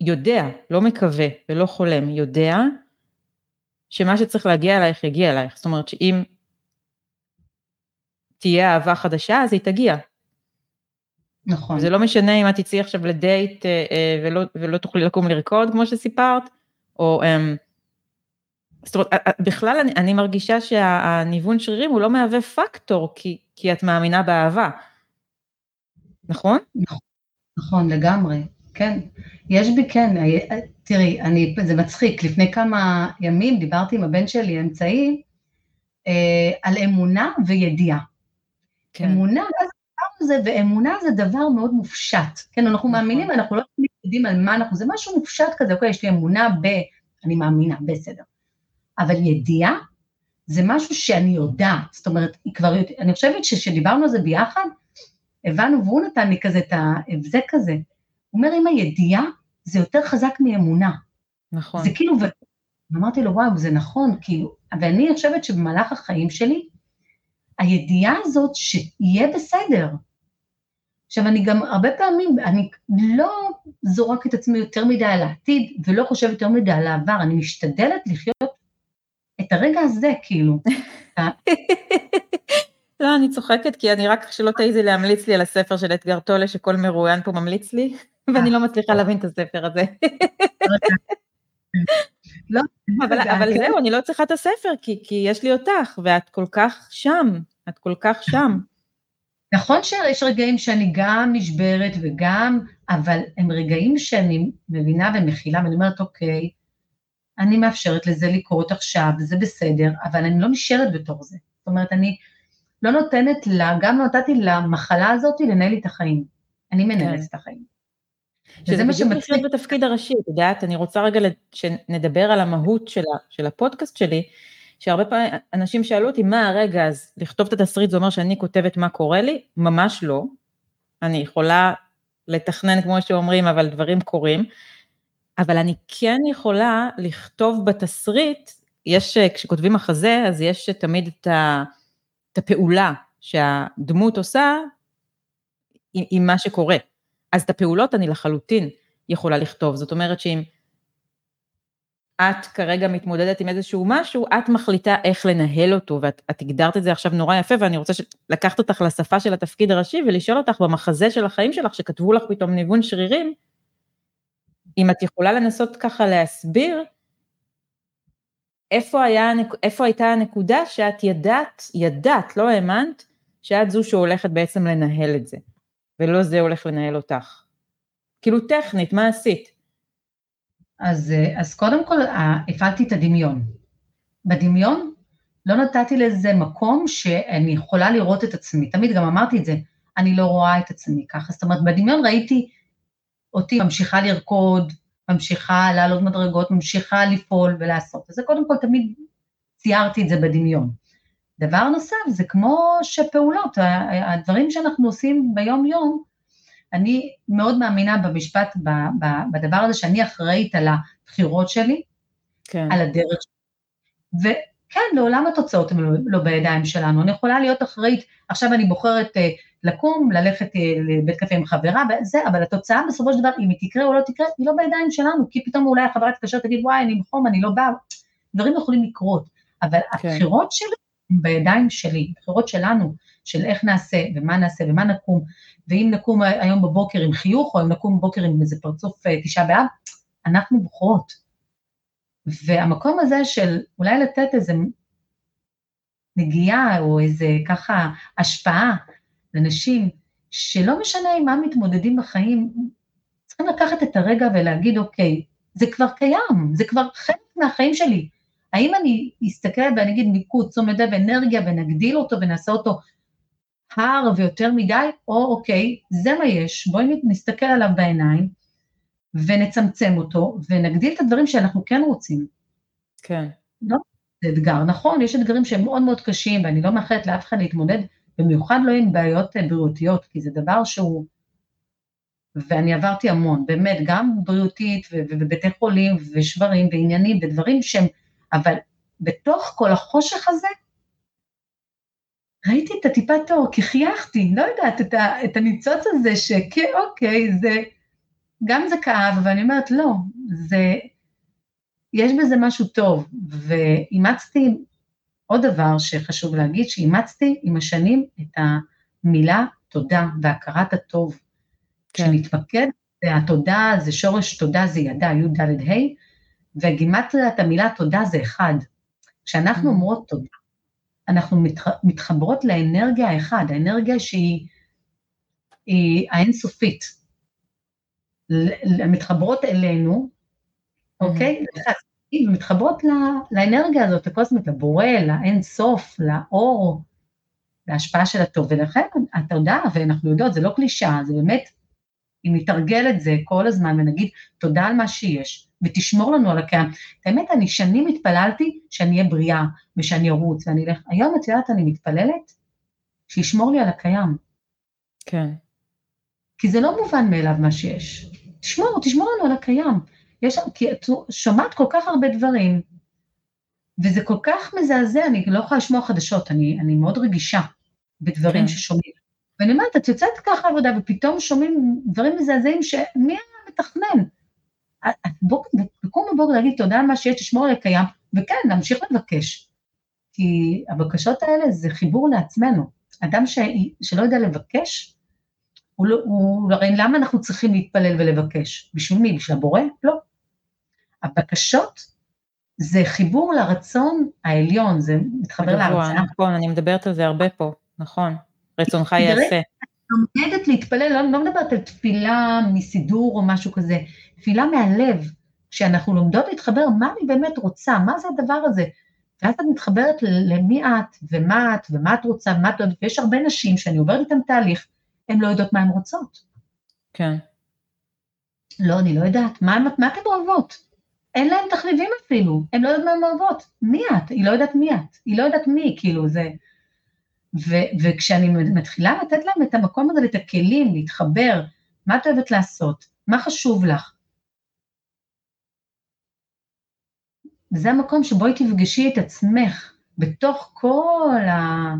יודע, לא מקווה ולא חולם, יודע שמה שצריך להגיע אלייך יגיע אלייך. זאת אומרת שאם תהיה אהבה חדשה, אז היא תגיע. נכון. זה לא משנה אם את תצאי עכשיו לדייט אה, אה, ולא, ולא תוכלי לקום לרקוד, כמו שסיפרת, או... אמ, זאת אומרת, בכלל אני, אני מרגישה שהניוון שרירים הוא לא מהווה פקטור, כי, כי את מאמינה באהבה. נכון? נכון, נכון, לגמרי, כן. יש בי, כן, תראי, אני, זה מצחיק, לפני כמה ימים דיברתי עם הבן שלי, האמצעי, אה, על אמונה וידיעה. כן. אמונה, מה זה, ואמונה זה דבר מאוד מופשט, כן, אנחנו נכון. מאמינים, אנחנו לא יודעים על מה אנחנו, זה משהו מופשט כזה, אוקיי, יש לי אמונה ב... אני מאמינה, בסדר. אבל ידיעה זה משהו שאני יודעת, זאת אומרת, היא כבר, אני חושבת שכשדיברנו על זה ביחד, הבנו, והוא נתן לי כזה את ההבזק הזה. הוא אומר, אם הידיעה זה יותר חזק מאמונה. נכון. זה כאילו, ואמרתי לו, וואו, זה נכון, כאילו, ואני חושבת שבמהלך החיים שלי, הידיעה הזאת שיהיה בסדר. עכשיו, אני גם הרבה פעמים, אני לא זורק את עצמי יותר מדי על העתיד, ולא חושבת יותר מדי על העבר, אני משתדלת לחיות את הרגע הזה, כאילו. לא, אני צוחקת, כי אני רק שלא תעיזי להמליץ לי על הספר של אתגר טולה, שכל מרואיין פה ממליץ לי, ואני לא מצליחה להבין את הספר הזה. לא, אבל, אבל זהו, אני לא צריכה את הספר, כי, כי יש לי אותך, ואת כל כך שם, את כל כך שם. נכון שיש רגעים שאני גם נשברת וגם, אבל הם רגעים שאני מבינה ומכילה, ואני אומרת, אוקיי, אני מאפשרת לזה לקרות עכשיו, זה בסדר, אבל אני לא נשארת בתור זה. זאת אומרת, אני לא נותנת לה, גם לא נתתי למחלה הזאת לנהל לי את החיים. אני מנהלת כן. את החיים. שזה בדיוק לחיות בתפקיד הראשי, את יודעת, אני רוצה רגע שנדבר על המהות של, של הפודקאסט שלי, שהרבה פעמים אנשים שאלו אותי, מה הרגע, אז לכתוב את התסריט זה אומר שאני כותבת מה קורה לי? ממש לא. אני יכולה לתכנן כמו שאומרים, אבל דברים קורים. אבל אני כן יכולה לכתוב בתסריט, יש, כשכותבים מחזה, אז יש תמיד את, ה, את הפעולה שהדמות עושה עם, עם מה שקורה. אז את הפעולות אני לחלוטין יכולה לכתוב. זאת אומרת שאם את כרגע מתמודדת עם איזשהו משהו, את מחליטה איך לנהל אותו, ואת הגדרת את זה עכשיו נורא יפה, ואני רוצה לקחת אותך לשפה של התפקיד הראשי ולשאול אותך במחזה של החיים שלך, שכתבו לך פתאום ניוון שרירים, אם את יכולה לנסות ככה להסביר, איפה, היה, איפה הייתה הנקודה שאת ידעת, ידעת, לא האמנת, שאת זו שהולכת בעצם לנהל את זה, ולא זה הולך לנהל אותך. כאילו טכנית, מה עשית? אז, אז קודם כל הפעלתי את הדמיון. בדמיון לא נתתי לזה מקום שאני יכולה לראות את עצמי, תמיד גם אמרתי את זה, אני לא רואה את עצמי ככה, זאת אומרת בדמיון ראיתי אותי ממשיכה לרקוד, ממשיכה לעלות מדרגות, ממשיכה לפעול ולעשות. אז זה קודם כל תמיד ציירתי את זה בדמיון. דבר נוסף, זה כמו שפעולות, הדברים שאנחנו עושים ביום-יום, אני מאוד מאמינה במשפט, בדבר הזה שאני אחראית על הבחירות שלי, כן. על הדרך שלי. וכן, לעולם התוצאות הן לא, לא בידיים שלנו. אני יכולה להיות אחראית, עכשיו אני בוחרת uh, לקום, ללכת uh, לבית קפה עם חברה, וזה, אבל התוצאה בסופו של דבר, אם היא תקרה או לא תקרה, היא לא בידיים שלנו, כי פתאום אולי החברה תתקשר, תגיד, וואי, אני בחום, אני לא באה, דברים יכולים לקרות, אבל כן. הבחירות שלי בידיים שלי, הבחירות שלנו, של איך נעשה, ומה נעשה, ומה נקום, ואם נקום היום בבוקר עם חיוך, או אם נקום בבוקר עם איזה פרצוף אה, תשעה באב, אנחנו בוחרות. והמקום הזה של אולי לתת איזה נגיעה, או איזה ככה השפעה לנשים, שלא משנה עם מה מתמודדים בחיים, צריכים לקחת את הרגע ולהגיד, אוקיי, זה כבר קיים, זה כבר חלק מהחיים שלי. האם אני אסתכל ואני אגיד מיקוד, תשומת לב, אנרגיה, ונגדיל אותו ונעשה אותו הר ויותר מדי, או אוקיי, זה מה יש, בואי נסתכל עליו בעיניים, ונצמצם אותו, ונגדיל את הדברים שאנחנו כן רוצים. כן. לא, זה אתגר. נכון, יש אתגרים שהם מאוד מאוד קשים, ואני לא מאחלת לאף אחד להתמודד, במיוחד לא עם בעיות אה, בריאותיות, כי זה דבר שהוא... ואני עברתי המון, באמת, גם בריאותית ובבתי חולים ושברים ועניינים ודברים שהם, אבל בתוך כל החושך הזה, ראיתי את הטיפת האור, כי חייכתי, לא יודעת, את, ה, את הניצוץ הזה שכן, אוקיי, זה, גם זה כאב, ואני אומרת, לא, זה, יש בזה משהו טוב, ואימצתי עוד דבר שחשוב להגיד, שאימצתי עם השנים את המילה תודה והכרת הטוב. כן. שנתמקד, והתודה זה שורש תודה זה ידע, י' ד' ה', וגימטריית המילה תודה זה אחד. כשאנחנו mm. אומרות תודה, אנחנו מתח, מתחברות לאנרגיה האחד, האנרגיה שהיא היא האינסופית. מתחברות אלינו, אוקיי? Mm-hmm. ומתחברות לאנרגיה הזאת, הקוסמית, לבורא, לאין סוף, לאור, להשפעה של הטוב. ולכן התודה, ואנחנו יודעות, זה לא קלישאה, זה באמת, אם נתרגל את זה כל הזמן ונגיד תודה על מה שיש, ותשמור לנו על הקיים. האמת, אני שנים התפללתי שאני אהיה בריאה, ושאני ארוץ, ואני אלך, היום את יודעת, אני מתפללת שישמור לי על הקיים. כן. כי זה לא מובן מאליו מה שיש. תשמור, תשמור לנו על הקיים. יש, כי את שומעת כל כך הרבה דברים, וזה כל כך מזעזע, אני לא יכולה לשמוע חדשות, אני, אני מאוד רגישה בדברים כן. ששומעים. ואני אומרת, את יוצאת ככה עבודה ופתאום שומעים דברים מזעזעים שמי היה מתכנן? תקום בבוקר להגיד תודה על מה שיש, תשמור על הקיים, וכן, להמשיך לבקש. כי הבקשות האלה זה חיבור לעצמנו. אדם ש... שלא יודע לבקש, הוא, לא, הוא, הרי למה אנחנו צריכים להתפלל ולבקש? בשביל מי? בשביל הבורא? לא. הבקשות זה חיבור לרצון העליון, זה מתחבר להרצאה. נכון, אני מדברת על זה הרבה פה, נכון. רצונך יעשה. לומדת להתפלל, לא, לא מדברת על תפילה מסידור או משהו כזה, תפילה מהלב, כשאנחנו לומדות להתחבר, מה אני באמת רוצה, מה זה הדבר הזה? ואז את מתחברת למי את, ומה את, ומה את רוצה, ומה את אוהבת, ויש הרבה נשים שאני עוברת איתן תהליך, הן לא יודעות מה הן רוצות. כן. לא, אני לא יודעת, מה, מה אתן אוהבות? אין להן תחליבים אפילו, הן לא יודעות מה הן אוהבות. מי את? היא לא יודעת מי את, היא לא יודעת מי, כאילו זה... ו- וכשאני מתחילה לתת להם את המקום הזה, את הכלים, להתחבר, מה את אוהבת לעשות, מה חשוב לך. וזה המקום שבו תפגשי את עצמך, בתוך כל ה...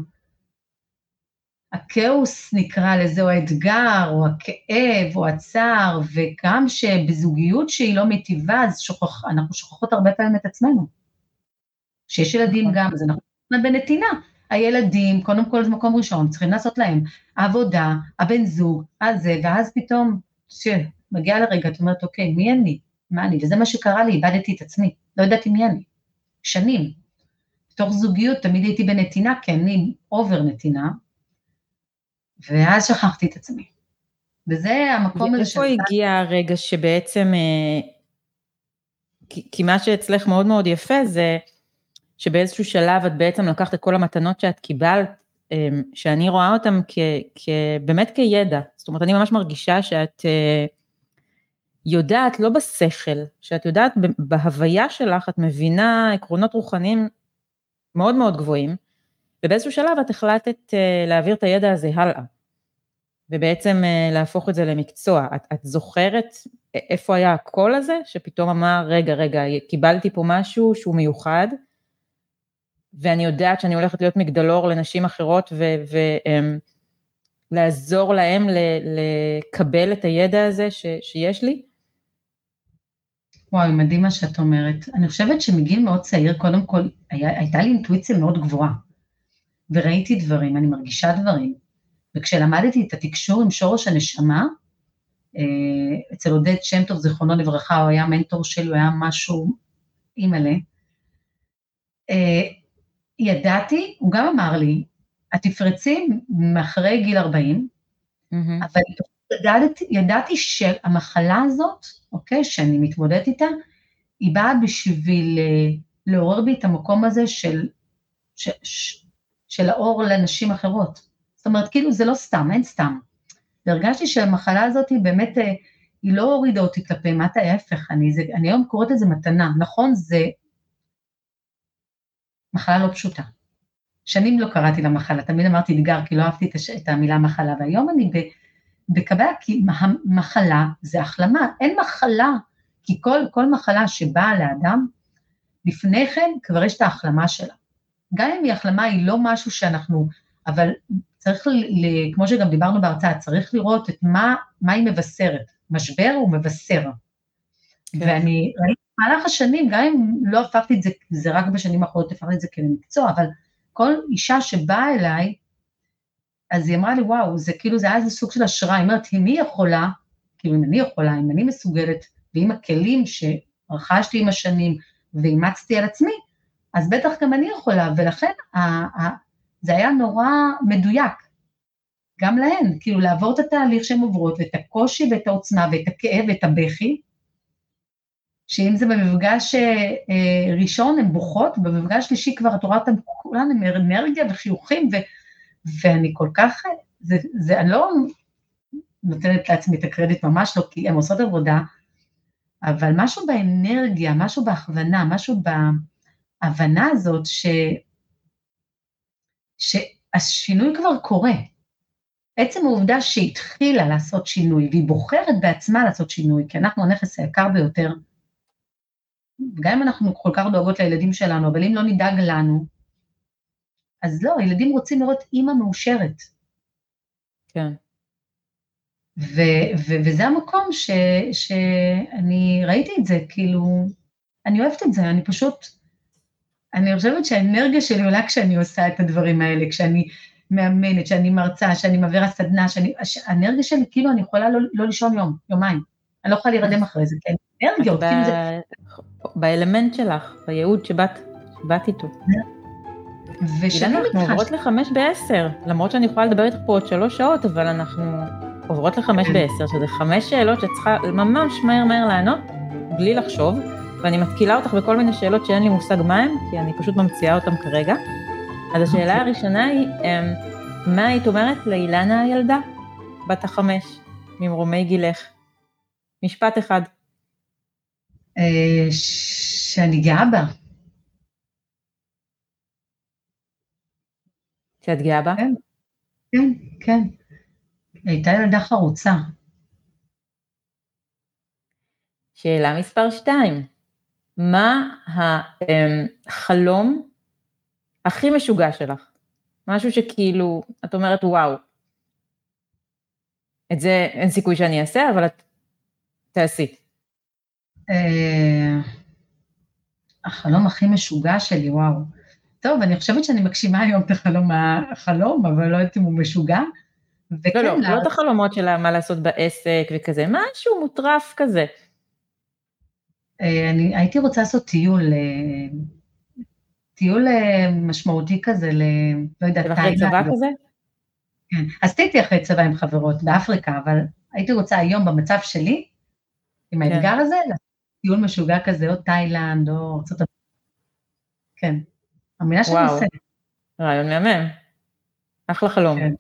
הכאוס נקרא לזה, או האתגר, או הכאב, או הצער, וגם שבזוגיות שהיא לא מיטיבה, אז שוכח, אנחנו שוכחות הרבה פעמים את עצמנו. כשיש ילדים נכון. גם, אז אנחנו בנתינה. הילדים, קודם כל זה מקום ראשון, צריכים לעשות להם עבודה, הבן זוג, הזה, ואז פתאום, כשמגיע לרגע, את אומרת, אוקיי, מי אני? מה אני? וזה מה שקרה לי, איבדתי את עצמי, לא ידעתי מי אני. שנים. בתוך זוגיות תמיד הייתי בנתינה, כי אני אובר נתינה, ואז שכחתי את עצמי. וזה המקום הזה של... איפה הגיע הרגע שבעצם, אה, כי, כי מה שאצלך מאוד מאוד יפה זה, שבאיזשהו שלב את בעצם לקחת את כל המתנות שאת קיבלת, אמ, שאני רואה אותן כ, כ, באמת כידע. זאת אומרת, אני ממש מרגישה שאת אה, יודעת, לא בשכל, שאת יודעת בהוויה שלך, את מבינה עקרונות רוחניים מאוד מאוד גבוהים, ובאיזשהו שלב את החלטת אה, להעביר את הידע הזה הלאה, ובעצם אה, להפוך את זה למקצוע. את, את זוכרת איפה היה הקול הזה, שפתאום אמר, רגע, רגע, קיבלתי פה משהו שהוא מיוחד, ואני יודעת שאני הולכת להיות מגדלור לנשים אחרות ולעזור להם לקבל את הידע הזה ש, שיש לי. וואי, מדהים מה שאת אומרת. אני חושבת שמגיל מאוד צעיר, קודם כל, היה, הייתה לי אינטואיציה מאוד גבוהה, וראיתי דברים, אני מרגישה דברים. וכשלמדתי את התקשור עם שורש הנשמה, אה, אצל עודד שם טוב, זיכרונו לברכה, הוא היה מנטור שלי, הוא היה משהו אימא'לה. אה, ידעתי, הוא גם אמר לי, את תפרצי מאחרי גיל 40, mm-hmm. אבל ידעתי, ידעתי שהמחלה הזאת, אוקיי, שאני מתמודדת איתה, היא באה בשביל אה, לעורר בי את המקום הזה של, ש, ש, של האור לנשים אחרות. זאת אומרת, כאילו זה לא סתם, אין סתם. והרגשתי שהמחלה הזאת היא באמת, אה, היא לא הורידה אותי כלפי מטה, ההפך, אני, זה, אני היום קוראת לזה מתנה, נכון, זה מחלה לא פשוטה. שנים לא קראתי לה מחלה, תמיד אמרתי אתגר, כי לא אהבתי את המילה מחלה, והיום אני בקבע, כי מחלה זה החלמה, אין מחלה, כי כל, כל מחלה שבאה לאדם, לפני כן כבר יש את ההחלמה שלה. גם אם היא החלמה, היא לא משהו שאנחנו, אבל צריך, ל, כמו שגם דיברנו בהרצאה, צריך לראות את מה, מה היא מבשרת. משבר הוא מבשר. כן. ואני ראיתי במהלך השנים, גם אם לא הפכתי את זה, זה רק בשנים האחרונות הפכתי את זה כמקצוע, אבל כל אישה שבאה אליי, אז היא אמרה לי, וואו, זה כאילו, זה היה איזה סוג של השראה, היא אומרת, אם היא יכולה, כאילו, אם אני יכולה, אם אני מסוגלת, ועם הכלים שרכשתי עם השנים ואימצתי על עצמי, אז בטח גם אני יכולה, ולכן ה, ה, זה היה נורא מדויק, גם להן, כאילו לעבור את התהליך שהן עוברות, ואת הקושי ואת העוצמה ואת הכאב ואת הבכי, שאם זה במפגש אה, אה, ראשון הן בוכות, במפגש שלישי כבר את רואה אותן כולן עם אנרגיה וחיוכים, ו, ואני כל כך, זה, זה, אני לא נותנת לעצמי את הקרדיט, ממש לא, כי הן עושות עבודה, אבל משהו באנרגיה, משהו בהכוונה, משהו בהבנה הזאת, ש, שהשינוי כבר קורה. עצם העובדה שהיא התחילה לעשות שינוי, והיא בוחרת בעצמה לעשות שינוי, כי אנחנו הנכס היקר ביותר, גם אם אנחנו כל כך דואגות לילדים שלנו, אבל אם לא נדאג לנו, אז לא, ילדים רוצים לראות אימא מאושרת. כן. ו- ו- וזה המקום ש- שאני ראיתי את זה, כאילו, אני אוהבת את זה, אני פשוט, אני חושבת שהאנרגיה שלי עולה כשאני עושה את הדברים האלה, כשאני מאמנת, כשאני מרצה, כשאני מעבירה סדנה, שאני, האנרגיה שלי, כאילו אני יכולה לא, לא לישון יום, יומיים, אני לא יכולה להירדם אחרי זה, כן, אנרגיות, כאילו זה... באלמנט שלך, בייעוד שבאת, שבאת איתו. ושנים אנחנו עוברות לחמש בעשר, למרות שאני יכולה לדבר איתך פה עוד שלוש שעות, אבל אנחנו עוברות לחמש כן. בעשר, שזה חמש שאלות שאת צריכה ממש מהר מהר לענות, בלי לחשוב, ואני מתקילה אותך בכל מיני שאלות שאין לי מושג מה הן, כי אני פשוט ממציאה אותן כרגע. אז השאלה אוקיי. הראשונה היא, אמ, מה היית אומרת לאילנה הילדה, בת החמש, ממרומי גילך? משפט אחד. אה, שאני גאה בה. שאת גאה בה? כן, כן, כן. הייתה ילדה חרוצה. שאלה מספר שתיים, מה החלום הכי משוגע שלך? משהו שכאילו, את אומרת וואו, את זה אין סיכוי שאני אעשה, אבל את תעשי. אה, החלום הכי משוגע שלי, וואו. טוב, אני חושבת שאני מגשימה היום את החלום, החלום, אבל לא יודעת אם הוא משוגע. וכן, לא, לא, לא את החלומות של מה לעשות בעסק וכזה, משהו מוטרף כזה. אה, אני הייתי רוצה לעשות טיול, אה, טיול משמעותי כזה ל... לא יודעת, תאילנד. אחרי צבא כזה? כן, עשיתי אחרי צבא עם חברות באפריקה, אבל הייתי רוצה היום במצב שלי, עם כן. האתגר הזה, טיול משוגע כזה, או תאילנד, או ארצות הברית. כן, המילה שאני עושה. רעיון מהמם. אחלה חלום. כן.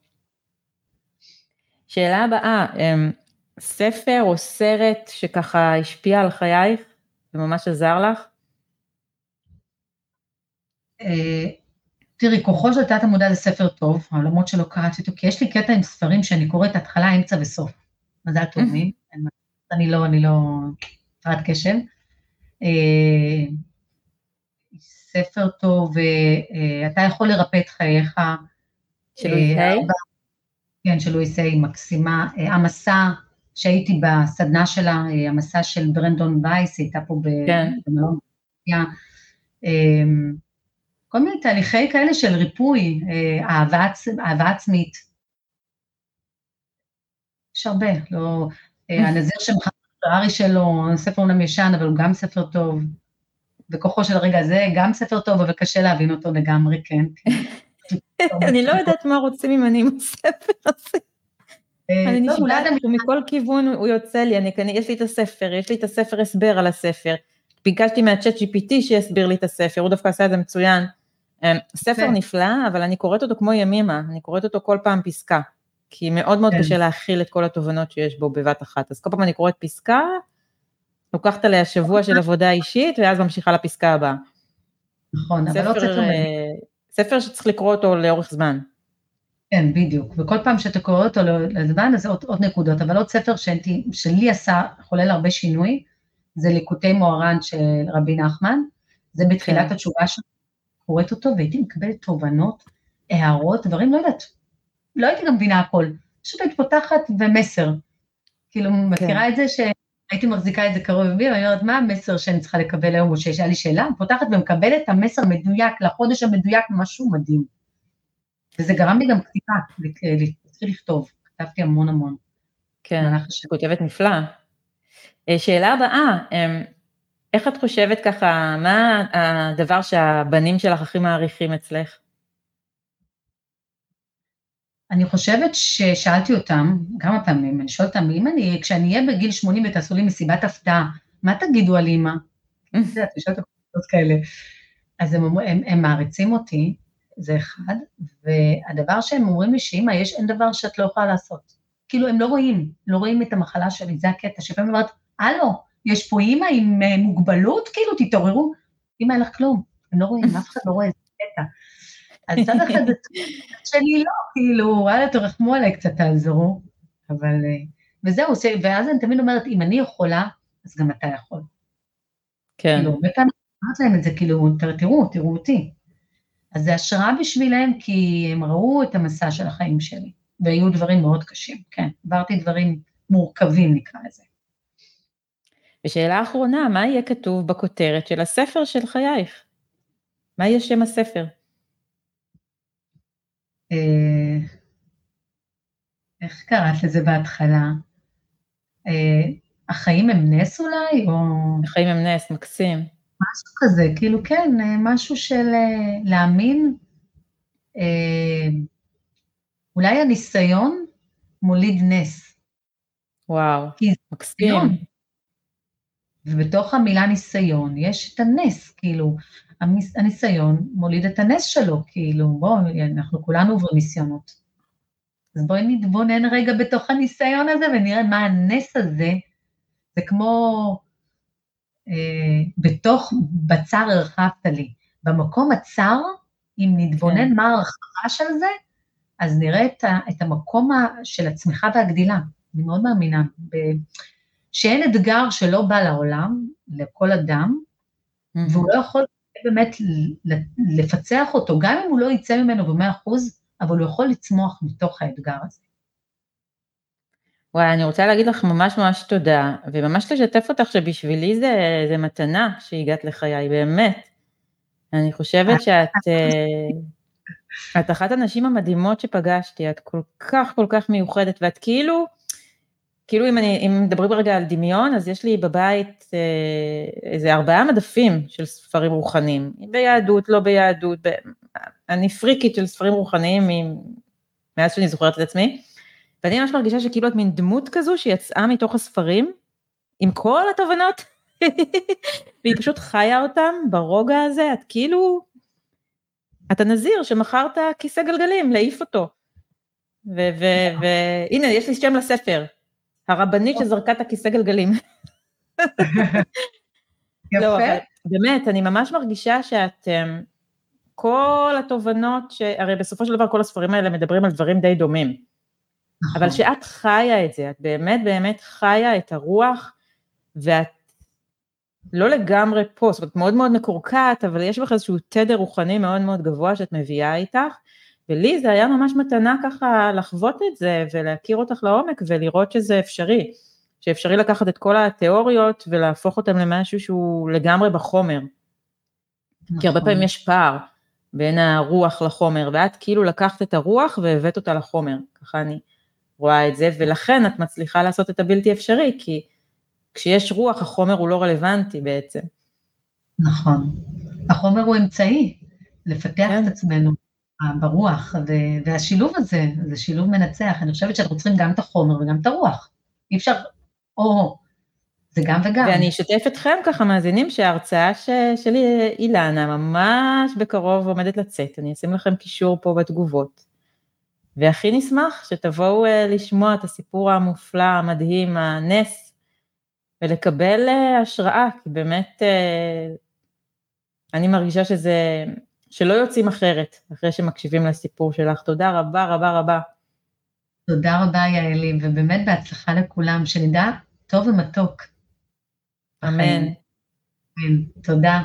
שאלה הבאה, אמ, ספר או סרט שככה השפיע על חייך וממש עזר לך? אה, תראי, כוחו של תת המודע זה ספר טוב, למרות שלא קראתי אותו, כי יש לי קטע עם ספרים שאני קוראת התחלה, אמצע וסוף. מזל טוב מי, אני לא, אני לא, הפרעת קשב. אה, ספר טוב, ואתה יכול לרפא את חייך. של לואיס כן, של לואיס היי, מקסימה. אה, המסע שהייתי בסדנה שלה, אה, המסע של ברנדון וייס, הייתה פה כן. במלון. כל מיני תהליכי כאלה של ריפוי, אהבה עצמית. יש הרבה, לא... הנזיר שמחר הארי שלו, ספר אומנם ישן, אבל הוא גם ספר טוב. בכוחו של הרגע הזה, גם ספר טוב, אבל קשה להבין אותו לגמרי, כן. אני לא יודעת מה רוצים ממני עם הספר הזה. אה, אני נשמעת מכל כיוון הוא יוצא לי, אני, יש לי את הספר, יש לי את הספר הסבר על הספר. ביקשתי מהצ'אט GPT שיסביר לי את הספר, הוא דווקא עשה את זה מצוין. אה, ספר נפלא, אבל אני קוראת אותו כמו ימימה, אני קוראת אותו כל פעם פסקה. כי מאוד מאוד כן. קשה להכיל את כל התובנות שיש בו בבת אחת. אז כל פעם אני קוראת פסקה, לוקחת עליה שבוע של עבודה אישית, ואז ממשיכה לפסקה הבאה. נכון, אבל לא ספר, ספר מדהים. אה, ספר שצריך לקרוא אותו לאורך זמן. כן, בדיוק. וכל פעם שאתה קורא אותו לזמן, אז עוד, עוד נקודות. אבל עוד ספר שלי, שלי עשה, חולל הרבה שינוי, זה ליקוטי מוהר"ן של רבי נחמן. זה בתחילת כן. התשובה שלי, קוראת אותו, והייתי מקבלת תובנות, הערות, דברים, לא יודעת. לא הייתי גם מבינה הכל. פשוט היית פותחת ומסר. כאילו, מכירה את זה שהייתי מחזיקה את זה קרוב לבי, ואני אומרת, מה המסר שאני צריכה לקבל היום, או שיש לי שאלה? פותחת ומקבלת את המסר המדויק, לחודש המדויק, משהו מדהים. וזה גרם לי גם כתיבה, להתחיל לכתוב, כתבתי המון המון. כן. כותבת נפלא. אה, שאלה הבאה, אמ, איך את חושבת ככה, מה הדבר שהבנים שלך הכי מעריכים אצלך? אני חושבת ששאלתי אותם כמה פעמים, אני שואלת אותם, אם אני, כשאני אהיה בגיל 80 ותעשו לי מסיבת הפתעה, מה תגידו על אימא? את יודעת, אני שואלת אותם כאלה. אז הם, הם, הם מעריצים אותי, זה אחד, והדבר שהם אומרים לי שאימא, יש, אין דבר שאת לא יכולה לעשות. כאילו, הם לא רואים, לא רואים את המחלה שלי, זה הקטע, שלפעמים אני אומרת, הלו, יש פה אימא עם אה, מוגבלות, כאילו, תתעוררו. אימא, אין לך כלום, הם לא רואים, אף אחד לא רואה, זה קטע. אז צד אחד זה שלי לא, כאילו, וואלה, תרחמו עליי קצת, תעזרו. אבל, אה, וזהו, זה- ואז אני תמיד אומרת, אם אני יכולה, אז גם אתה יכול. כן, כאילו, הרבה פעמים אמרת להם את זה, כאילו, "ת- תראו, תראו אותי. אז זה השראה בשבילם, כי הם ראו את המסע של החיים שלי, והיו דברים מאוד קשים, כן, עברתי דברים מורכבים, נקרא לזה. ושאלה אחרונה, מה יהיה כתוב בכותרת של הספר של חייך? מה יהיה שם הספר? אה, איך קראת לזה בהתחלה? אה, החיים הם נס אולי, או החיים הם נס, מקסים. משהו כזה, כאילו כן, אה, משהו של אה, להאמין, אה, אולי הניסיון מוליד נס. וואו, מקסים. ובתוך המילה ניסיון יש את הנס, כאילו, הניסיון מוליד את הנס שלו, כאילו, בואו, אנחנו כולנו עוברים ניסיונות. אז בואי נתבונן רגע בתוך הניסיון הזה ונראה מה הנס הזה, זה כמו אה, בתוך בצר הרחבת לי. במקום הצר, אם נתבונן כן. מה ההרחבה של זה, אז נראה את, ה, את המקום ה, של הצמיחה והגדילה. אני מאוד מאמינה ב, שאין אתגר שלא בא לעולם, לכל אדם, מהמם. והוא לא יכול באמת לפצח אותו, גם אם הוא לא יצא ממנו במאה אחוז, אבל הוא יכול לצמוח מתוך האתגר הזה. וואי, אני רוצה להגיד לך ממש ממש תודה, וממש לשתף אותך שבשבילי זה, זה מתנה שהגעת לחיי, באמת. אני חושבת שאת אה, את אחת הנשים המדהימות שפגשתי, את כל כך כל כך מיוחדת, ואת כאילו, כאילו אם, אני, אם מדברים רגע על דמיון, אז יש לי בבית אה, איזה ארבעה מדפים של ספרים רוחניים, ביהדות, לא ביהדות, ב... אני פריקית של ספרים רוחניים מ- מאז שאני זוכרת את עצמי, ואני ממש מרגישה שכאילו את מין דמות כזו שיצאה מתוך הספרים, עם כל התובנות, והיא פשוט חיה אותם ברוגע הזה, את כאילו, אתה נזיר שמכרת כיסא גלגלים, להעיף אותו. והנה, יש לי שם לספר, הרבנית שזרקה את הכיסא גלגלים. לא, אבל יפה. באמת, אני ממש מרגישה שאת, אמ, כל התובנות, ש... הרי בסופו של דבר כל הספרים האלה מדברים על דברים די דומים, נכון. אבל שאת חיה את זה, את באמת באמת חיה את הרוח, ואת לא לגמרי פה, זאת אומרת מאוד מאוד מקורקעת, אבל יש בך איזשהו תדר רוחני מאוד מאוד גבוה שאת מביאה איתך, ולי זה היה ממש מתנה ככה לחוות את זה, ולהכיר אותך לעומק, ולראות שזה אפשרי, שאפשרי לקחת את כל התיאוריות ולהפוך אותן למשהו שהוא לגמרי בחומר, כי הרבה נכון. פעמים יש פער בין הרוח לחומר, ואת כאילו לקחת את הרוח והבאת אותה לחומר, ככה אני רואה את זה, ולכן את מצליחה לעשות את הבלתי אפשרי, כי כשיש רוח החומר הוא לא רלוונטי בעצם. נכון. החומר הוא אמצעי לפתח כן. את עצמנו ברוח, והשילוב הזה, זה שילוב מנצח. אני חושבת שאנחנו צריכים גם את החומר וגם את הרוח. אי אפשר, או, זה גם וגם. ואני אשתף אתכם ככה מאזינים שההרצאה ש... שלי אילנה ממש בקרוב עומדת לצאת, אני אשים לכם קישור פה בתגובות. והכי נשמח שתבואו לשמוע את הסיפור המופלא, המדהים, הנס, ולקבל השראה, כי באמת אני מרגישה שזה, שלא יוצאים אחרת, אחרי שמקשיבים לסיפור שלך. תודה רבה רבה רבה. תודה רבה, יעלי, ובאמת בהצלחה לכולם, שנדע טוב ומתוק. אמן. תודה.